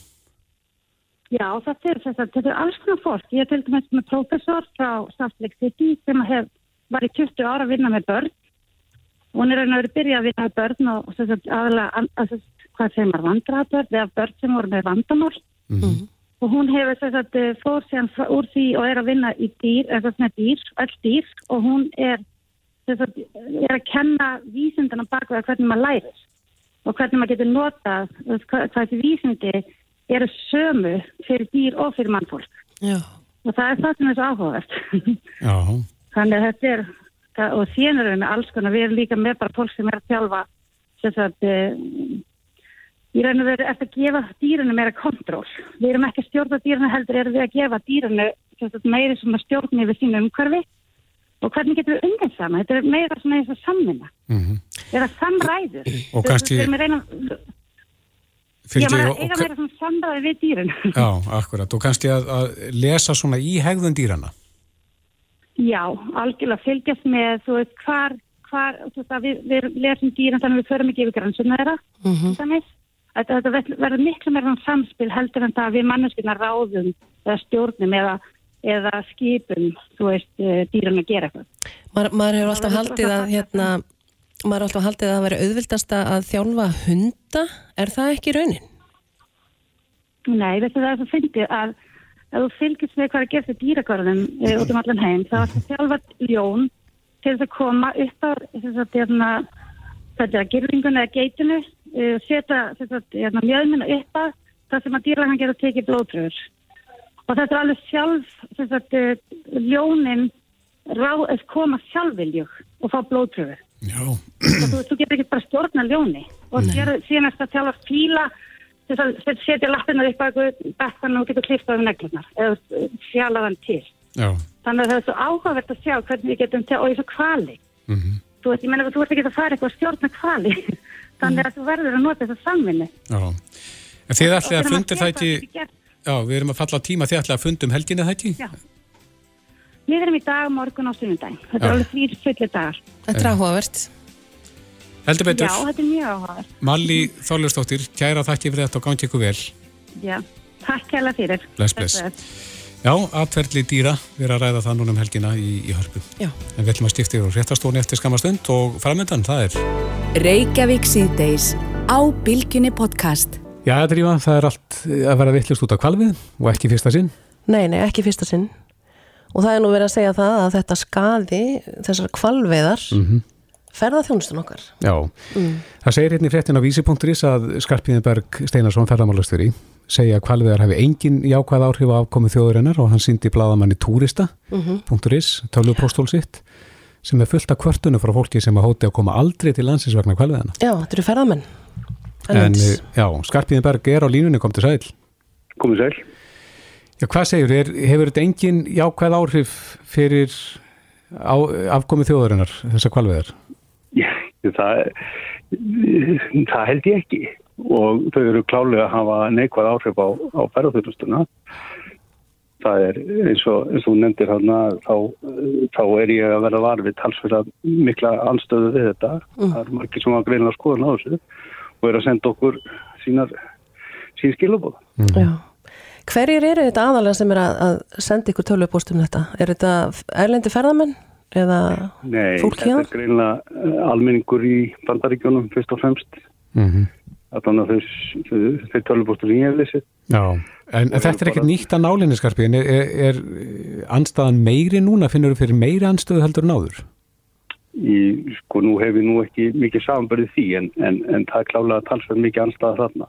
Speaker 11: Já, þetta er, þetta, þetta er alls konar fólk. Ég er til dæmis með prófessor frá Lake City sem hef, var í 20 ára að vinna með börn. Hún er raun og verið byrjað að vinna með börn og sem aðalega, að, sem hvað sem var vandraðbörn eða börn sem voru með vandamál.
Speaker 2: Mm
Speaker 11: Og hún hefur sem eh, fór síðan frá- úr því og er að vinna í dýr, eða sem með dýr, öll dýr og hún er, sem sagt, er að kenna vísindana baka hvernig maður lærir og hvernig maður getur veist, hvað, þessi vísindi eru sömu fyrir dýr og fyrir mannfólk.
Speaker 3: já,
Speaker 11: Og það er það sem er svo áhugavert.
Speaker 2: Já,
Speaker 11: Þannig að þetta er, og erum við með alls konar, við erum líka með bara fólk sem er að þjálfa, sem sagt, í raun og veru eftir að gefa dýrinu meira kontról. Við erum ekki að stjórna dýrinu heldur, erum við að gefa sagt, meiri sem að stjórna yfir sínu umhverfi og hvernig getum við ungað saman? Þetta er meira svona eins og samvinna.
Speaker 2: mm
Speaker 11: Eða samræður.
Speaker 2: Og kannski-
Speaker 11: já, maður eiga meira svona samræði við dýrinu.
Speaker 2: já, akkurat. Og kannski að, að lesa svona í hegðun dýrana.
Speaker 11: Já, algjörlega fylgjast með, þú veist, hvar, hvar, þú veist, við, við lesum dýran þannig að við förum ekki yfir grannsuna þeirra,
Speaker 3: mhm,
Speaker 11: þannig. Þetta, þetta verður- miklu meira samspil heldur en það að við manneskina ráðum eða stjórnum eða, eða skipum, þú veist, eh, dýran að gera eitthvað.
Speaker 3: maður, maður hefur alltaf haldið að hérna, maður hefur alltaf haldið að það veri auðvildast að þjálfa hunda, er það ekki raunin?
Speaker 11: Nei, það er svo fyndið að ef þú fylgist með hvað er gert í dýragörðum e, út um allan heim, þá er það þjálfa ljón til þess að koma upp á þess að hérna, þetta er girðingun eða geitinu, e, setja þess að hérna, mjöðmina upp að það sem að dýragan geta tekið blóðpröfur. Og þetta er alveg sjálf, þess að e, ljónin rá, eh, koma sjálfviljug og fá Og þú, þú getur ekki bara stjórna ljóni og sér, síðan er þetta að þjálfa fíla til þess að setja lappina upp að bekkan og getur klift á um neglunar eða fjala þann til.
Speaker 2: já.
Speaker 12: Þannig að það er svo áhugavert að sjá hvernig við getum og eins og kvali. Þú veist, ég menna að þú ert ekki að fara eitthvað að stjórna kvali. Þannig að þú verður að nota þessa samvinni.
Speaker 2: Já. En þið ætlið að fundir það ekki, já, við erum að falla á tíma, ætlið að fundum helginni það ekki?
Speaker 12: Já. Við erum í dag, morgun og sunnudaginn. Þetta
Speaker 2: Já.
Speaker 12: er alveg þrýr fullir dagar.
Speaker 3: Þetta er áhugavert.
Speaker 2: Heldur betur,
Speaker 12: Já, þetta er mjög áhugavert.
Speaker 2: Malli Þorljósdóttir, kæra þakki fyrir þetta og gangi ykkur vel.
Speaker 12: Já, takk hella fyrir.
Speaker 2: Bless, bless. Já, atverðli dýra, við erum að ræða það núna um helgina í, í hörpu.
Speaker 3: Já.
Speaker 2: En við ætlum að stifta yfir réttastóni eftir skamastund og framöndan, það er Já, Drífa, það er allt að vera vittlust út á kvalvið og ekki fyrsta sinn.
Speaker 3: Nei, nei, ekki fyrsta sinn. Og það er nú verið að segja það að þetta skaði þessar kvalveðar mm
Speaker 2: Mhm.
Speaker 3: ferðarþjónustun okkar.
Speaker 2: Já,
Speaker 3: Mm.
Speaker 2: það segir hérna í fréttin á vísi.is að Skarpíðinberg Steinarsson ferðamálastjóri segja að kvalviðar hafi engin jákvæð áhrif á afkomu þjóðurinnar og hann síndi bladamanni túrista.is, tölvupróstól sitt sem er fullt af kvörtunum frá fólki sem að hóti að koma aldrei til landsins vegna kvalviðana.
Speaker 3: Já, þetta eru ferðamenn.
Speaker 2: En eh, já, Skarpíðinberg er á línunni, kom til sæl.
Speaker 13: Komið sæl.
Speaker 2: Já, hvað segir, er, hefur þetta engin jákvæð áhrif fyrir á, afkomu þjóðurinnar, þessar kvalviðar?
Speaker 13: Já, það, það held ég ekki og þau eru klálega að hafa neikvæð áhrif á, á ferðarþjóðustuna. Það er eins og, eins og þú nefndir hana, þá, þá er ég að vera varfið talsverða mikla anstöðu við þetta. Það er margir sem að greina skoðan á þessu og eru að senda okkur sínar, sín skilabóð.
Speaker 3: Já. Hverjir eru þetta aðalega sem er að, að senda ykkur tölvupóst um þetta? Er þetta erlendi ferðamenn eða
Speaker 13: Nei,
Speaker 3: fólk
Speaker 13: þetta
Speaker 3: hérna?
Speaker 13: er greinlega almenningur í bandaríkjónum fyrst og fremst.
Speaker 2: Mm
Speaker 13: Þannig að þau tölvubóstur sem ég hef lesið.
Speaker 2: Já, en, en þetta er ekkert nýtt að nálinni skarpiðin, er, er, er anstaðan meiri núna, finnur þú fyrir meiri anstöðu heldur en áður?
Speaker 13: Í, sko, nú hef ég nú ekki mikið samanbörðið því, en, en, en það er klálega talsverð mikið anstæða þarna.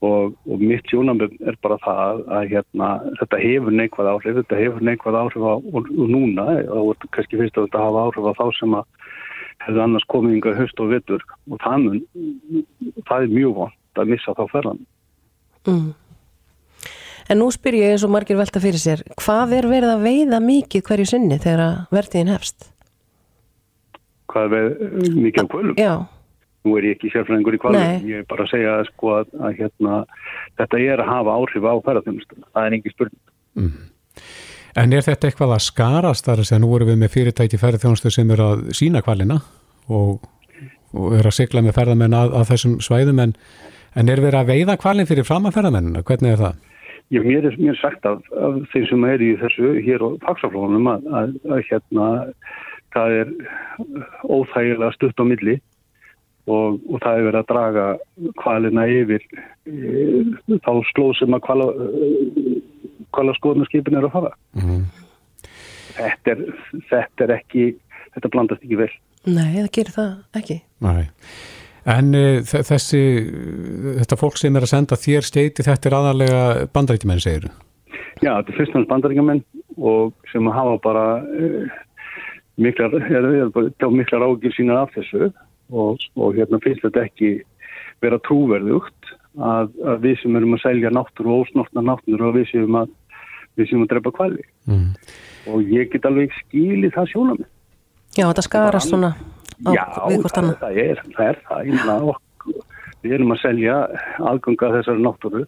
Speaker 13: Og, og mitt sjónamöf er bara það að, að hérna, þetta hefur neikvæð áhrif, þetta hefur neikvæð áhrif á og, og núna, og kannski finnst að þetta hafa áhrif á þá sem að hefðu annars komið yngar höst og vetur og mun, það er mjög vant að missa þá ferðan.
Speaker 3: Mm. En nú spyr ég eins og margir velta fyrir sér, hvað er verið að veiða mikið hverju sinni þegar að vertiðin hefst?
Speaker 13: Hvað er við, mikið af kvölum?
Speaker 3: Já.
Speaker 13: Nú er ég ekki sérfræðingur í kvalum, ég er bara að segja sko, að, að hérna, þetta er að hafa áhrif á ferðarþjónustuna, það er engin spurning.
Speaker 2: En er þetta eitthvað að skarast þar að nú erum við með fyrirtæki ferðarþjónustu sem er að sína kvalina og, og er að sigla með ferðamenn að, að þessum svæðum en, en er verið að veiða kvalin fyrir fram að ferðamennina, hvernig er það?
Speaker 13: Ég, mér, er, mér er sagt af, af þeim sem er í þessu hér á fagsaflónum að, að, að hérna það er óþægilega stutt á milli og, og það er verið að draga kvalina yfir e, þá slóð sem að kvala, kvala skoðnarskipin er að fara.
Speaker 2: Mm.
Speaker 13: Þetta, er, þetta er ekki, þetta blandast ekki vel.
Speaker 3: Nei, það gerir það ekki.
Speaker 2: Nei. En uh, þessi, þetta fólk sem er að senda þér steiti, þetta er aðalega bandaríkjumenn, segir þú?
Speaker 13: Já, þetta er fyrst og náttúrulega bandaríkjamenn og sem hafa bara miklar, er, er, er, miklar ágjur sína af þessu og, og hérna finnst þetta ekki vera trúverðugt að, að við sem erum að selja náttúru og ósnortna náttúru og við séum að við séum að drepa kvali
Speaker 2: mm.
Speaker 13: og ég get alveg skilið það sjónum
Speaker 3: Já, þetta skarast svona á
Speaker 13: Já, það, það er það, er það. Meina, okkur, við erum að selja aðganga þessari náttúru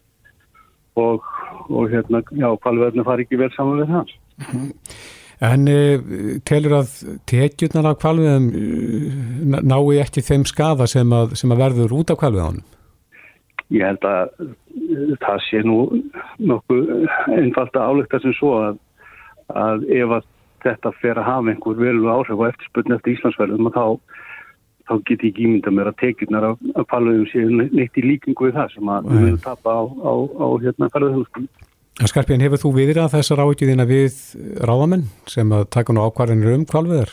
Speaker 13: og, og hérna, já, kvalverðinu fari ekki vel saman við það
Speaker 2: En uh, telur að tekjurnar af kvalviðum uh, nái ekki þeim skada sem að, sem að verður út af kvalviðunum?
Speaker 13: Ég held að uh, það sé nú nokkuð einfalt að álekta sem svo að, að ef að þetta fer að hafa einhver velu áhrif á eftirspurni eftir Íslandsverðum og þá, þá get ég ekki ímynda mér að tekjurnar af, kvalviðum sé neitt í líkingu við það sem að við höfum tapa á, á, á hérna ferðarþjónustum.
Speaker 2: Skarpján, hefur þú viðrað þessar áhyggjðina við ráðamenn sem að taka nú ákvarðinir um kvalviðar?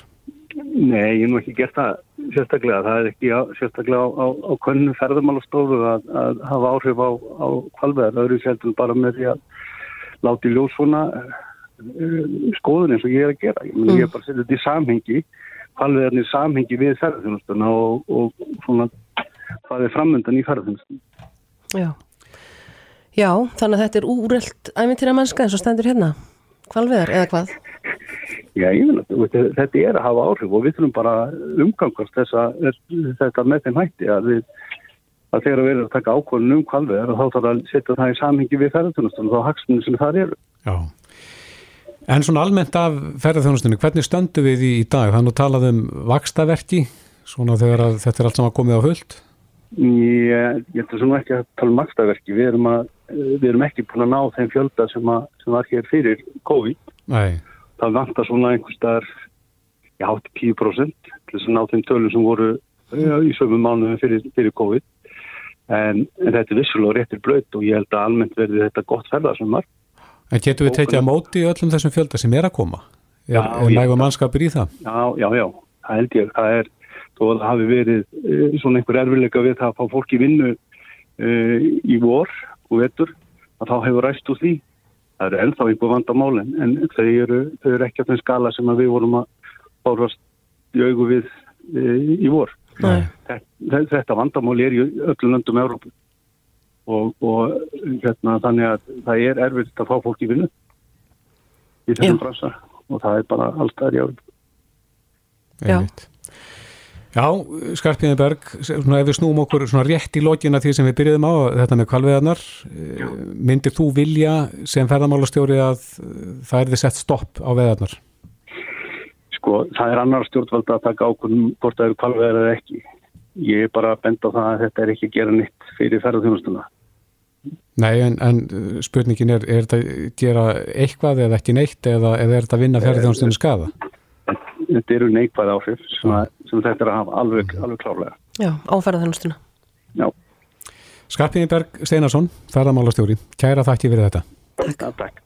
Speaker 13: Nei, ég hef nú ekki gert það sérstaklega. Það er ekki á, sérstaklega á, á, á könnu ferðarmálastofu að, að hafa áhrif á, á kvalveðar. Það eru sjálfum bara með því að láti ljós svona uh, skoðun eins og ég er að gera. Ég, mm. ég er bara að setja þetta í samhengi, kvalveðarnir samhengi við ferðarþjónustuna og, og svona hvað er framöndan í ferðarþjónustuna.
Speaker 3: Já. Já, þannig að þetta er úrelt æmintýra mennska eins og stendur hérna. Hvalviðar eða hvað?
Speaker 13: Já, ég vil að þetta er að hafa áhrif og við þurfum bara umgangast þessa, þetta með þeim hætti að, við, að þegar við erum að taka ákvörðun um kvalveðar þá þarf að setja það í samhengi við ferðarþjónustunum og þá hakstunum sem það eru.
Speaker 2: Já, en svona almennt af ferðarþjónustunum, hvernig stöndu við í, dag? Það er nú talað um vakstaverki, svona þegar þetta er allt saman komið á fullt?
Speaker 13: Ég, ég ætla svona ekki að tala um vakstaverki, við erum, að, við erum ekki búin að ná þeim fjölda sem, að, sem var hér fyrir COVID.
Speaker 2: Nei.
Speaker 13: Það vantar svona einhver staðar já, 10% til þess að ná þeim tölum sem voru já, í sömum mánuðum fyrir, fyrir COVID. En, en þetta er vissulega réttir blöyt og ég held að almennt verði þetta gott ferðarsumar
Speaker 2: En getur við tekið að móti öllum þessum fjölda sem er að koma? Er, er nægum mannskapur í það?
Speaker 13: Já, já, já, það held ég. Það er, þó að það hafi verið uh, svona einhver erfilega við það að fá fólki vinnu uh, í vor og vetur að þá hefur ræst úr því. Það eru ennþá einhver vandamálin en þau eru, þau eru ekki á þeim skala sem við vorum að bárast í augu við e, í vor. Þetta, þetta vandamáli er í öllum löndum Európa og, og hérna, þannig að það er erfitt að fá fólk í vinnu í þessum bransa og það er bara alltaf í Európa
Speaker 2: Já Já, Skarpíðin Berg, ef við snúum okkur rétt í lógin að því sem við byrjuðum á þetta með kvalveðarnar, myndir þú vilja sem ferðamálastjóri að það er þið sett stopp á veðarnar?
Speaker 13: Sko, það er annar stjórnvalda að taka ákvörðum hvort það eru kvalveðar eða ekki. Ég er bara að benda á það að þetta er ekki að gera nýtt fyrir ferðarþjónustuna.
Speaker 2: Nei, en, en spurningin er, er þetta að gera eitthvað eða ekki neitt eða, eða er þetta að vinna ferðarþjónustunni skada?
Speaker 13: Þetta eru neikvæð áhrif sem, að, sem þetta er að hafa alveg, alveg klárlega.
Speaker 3: Já, áferða þennustuna.
Speaker 13: Já.
Speaker 2: Skarpíðin Berg Steinarsson, ferðamálastjóri, kæra þakki fyrir þetta.
Speaker 3: Takk.
Speaker 13: Takk.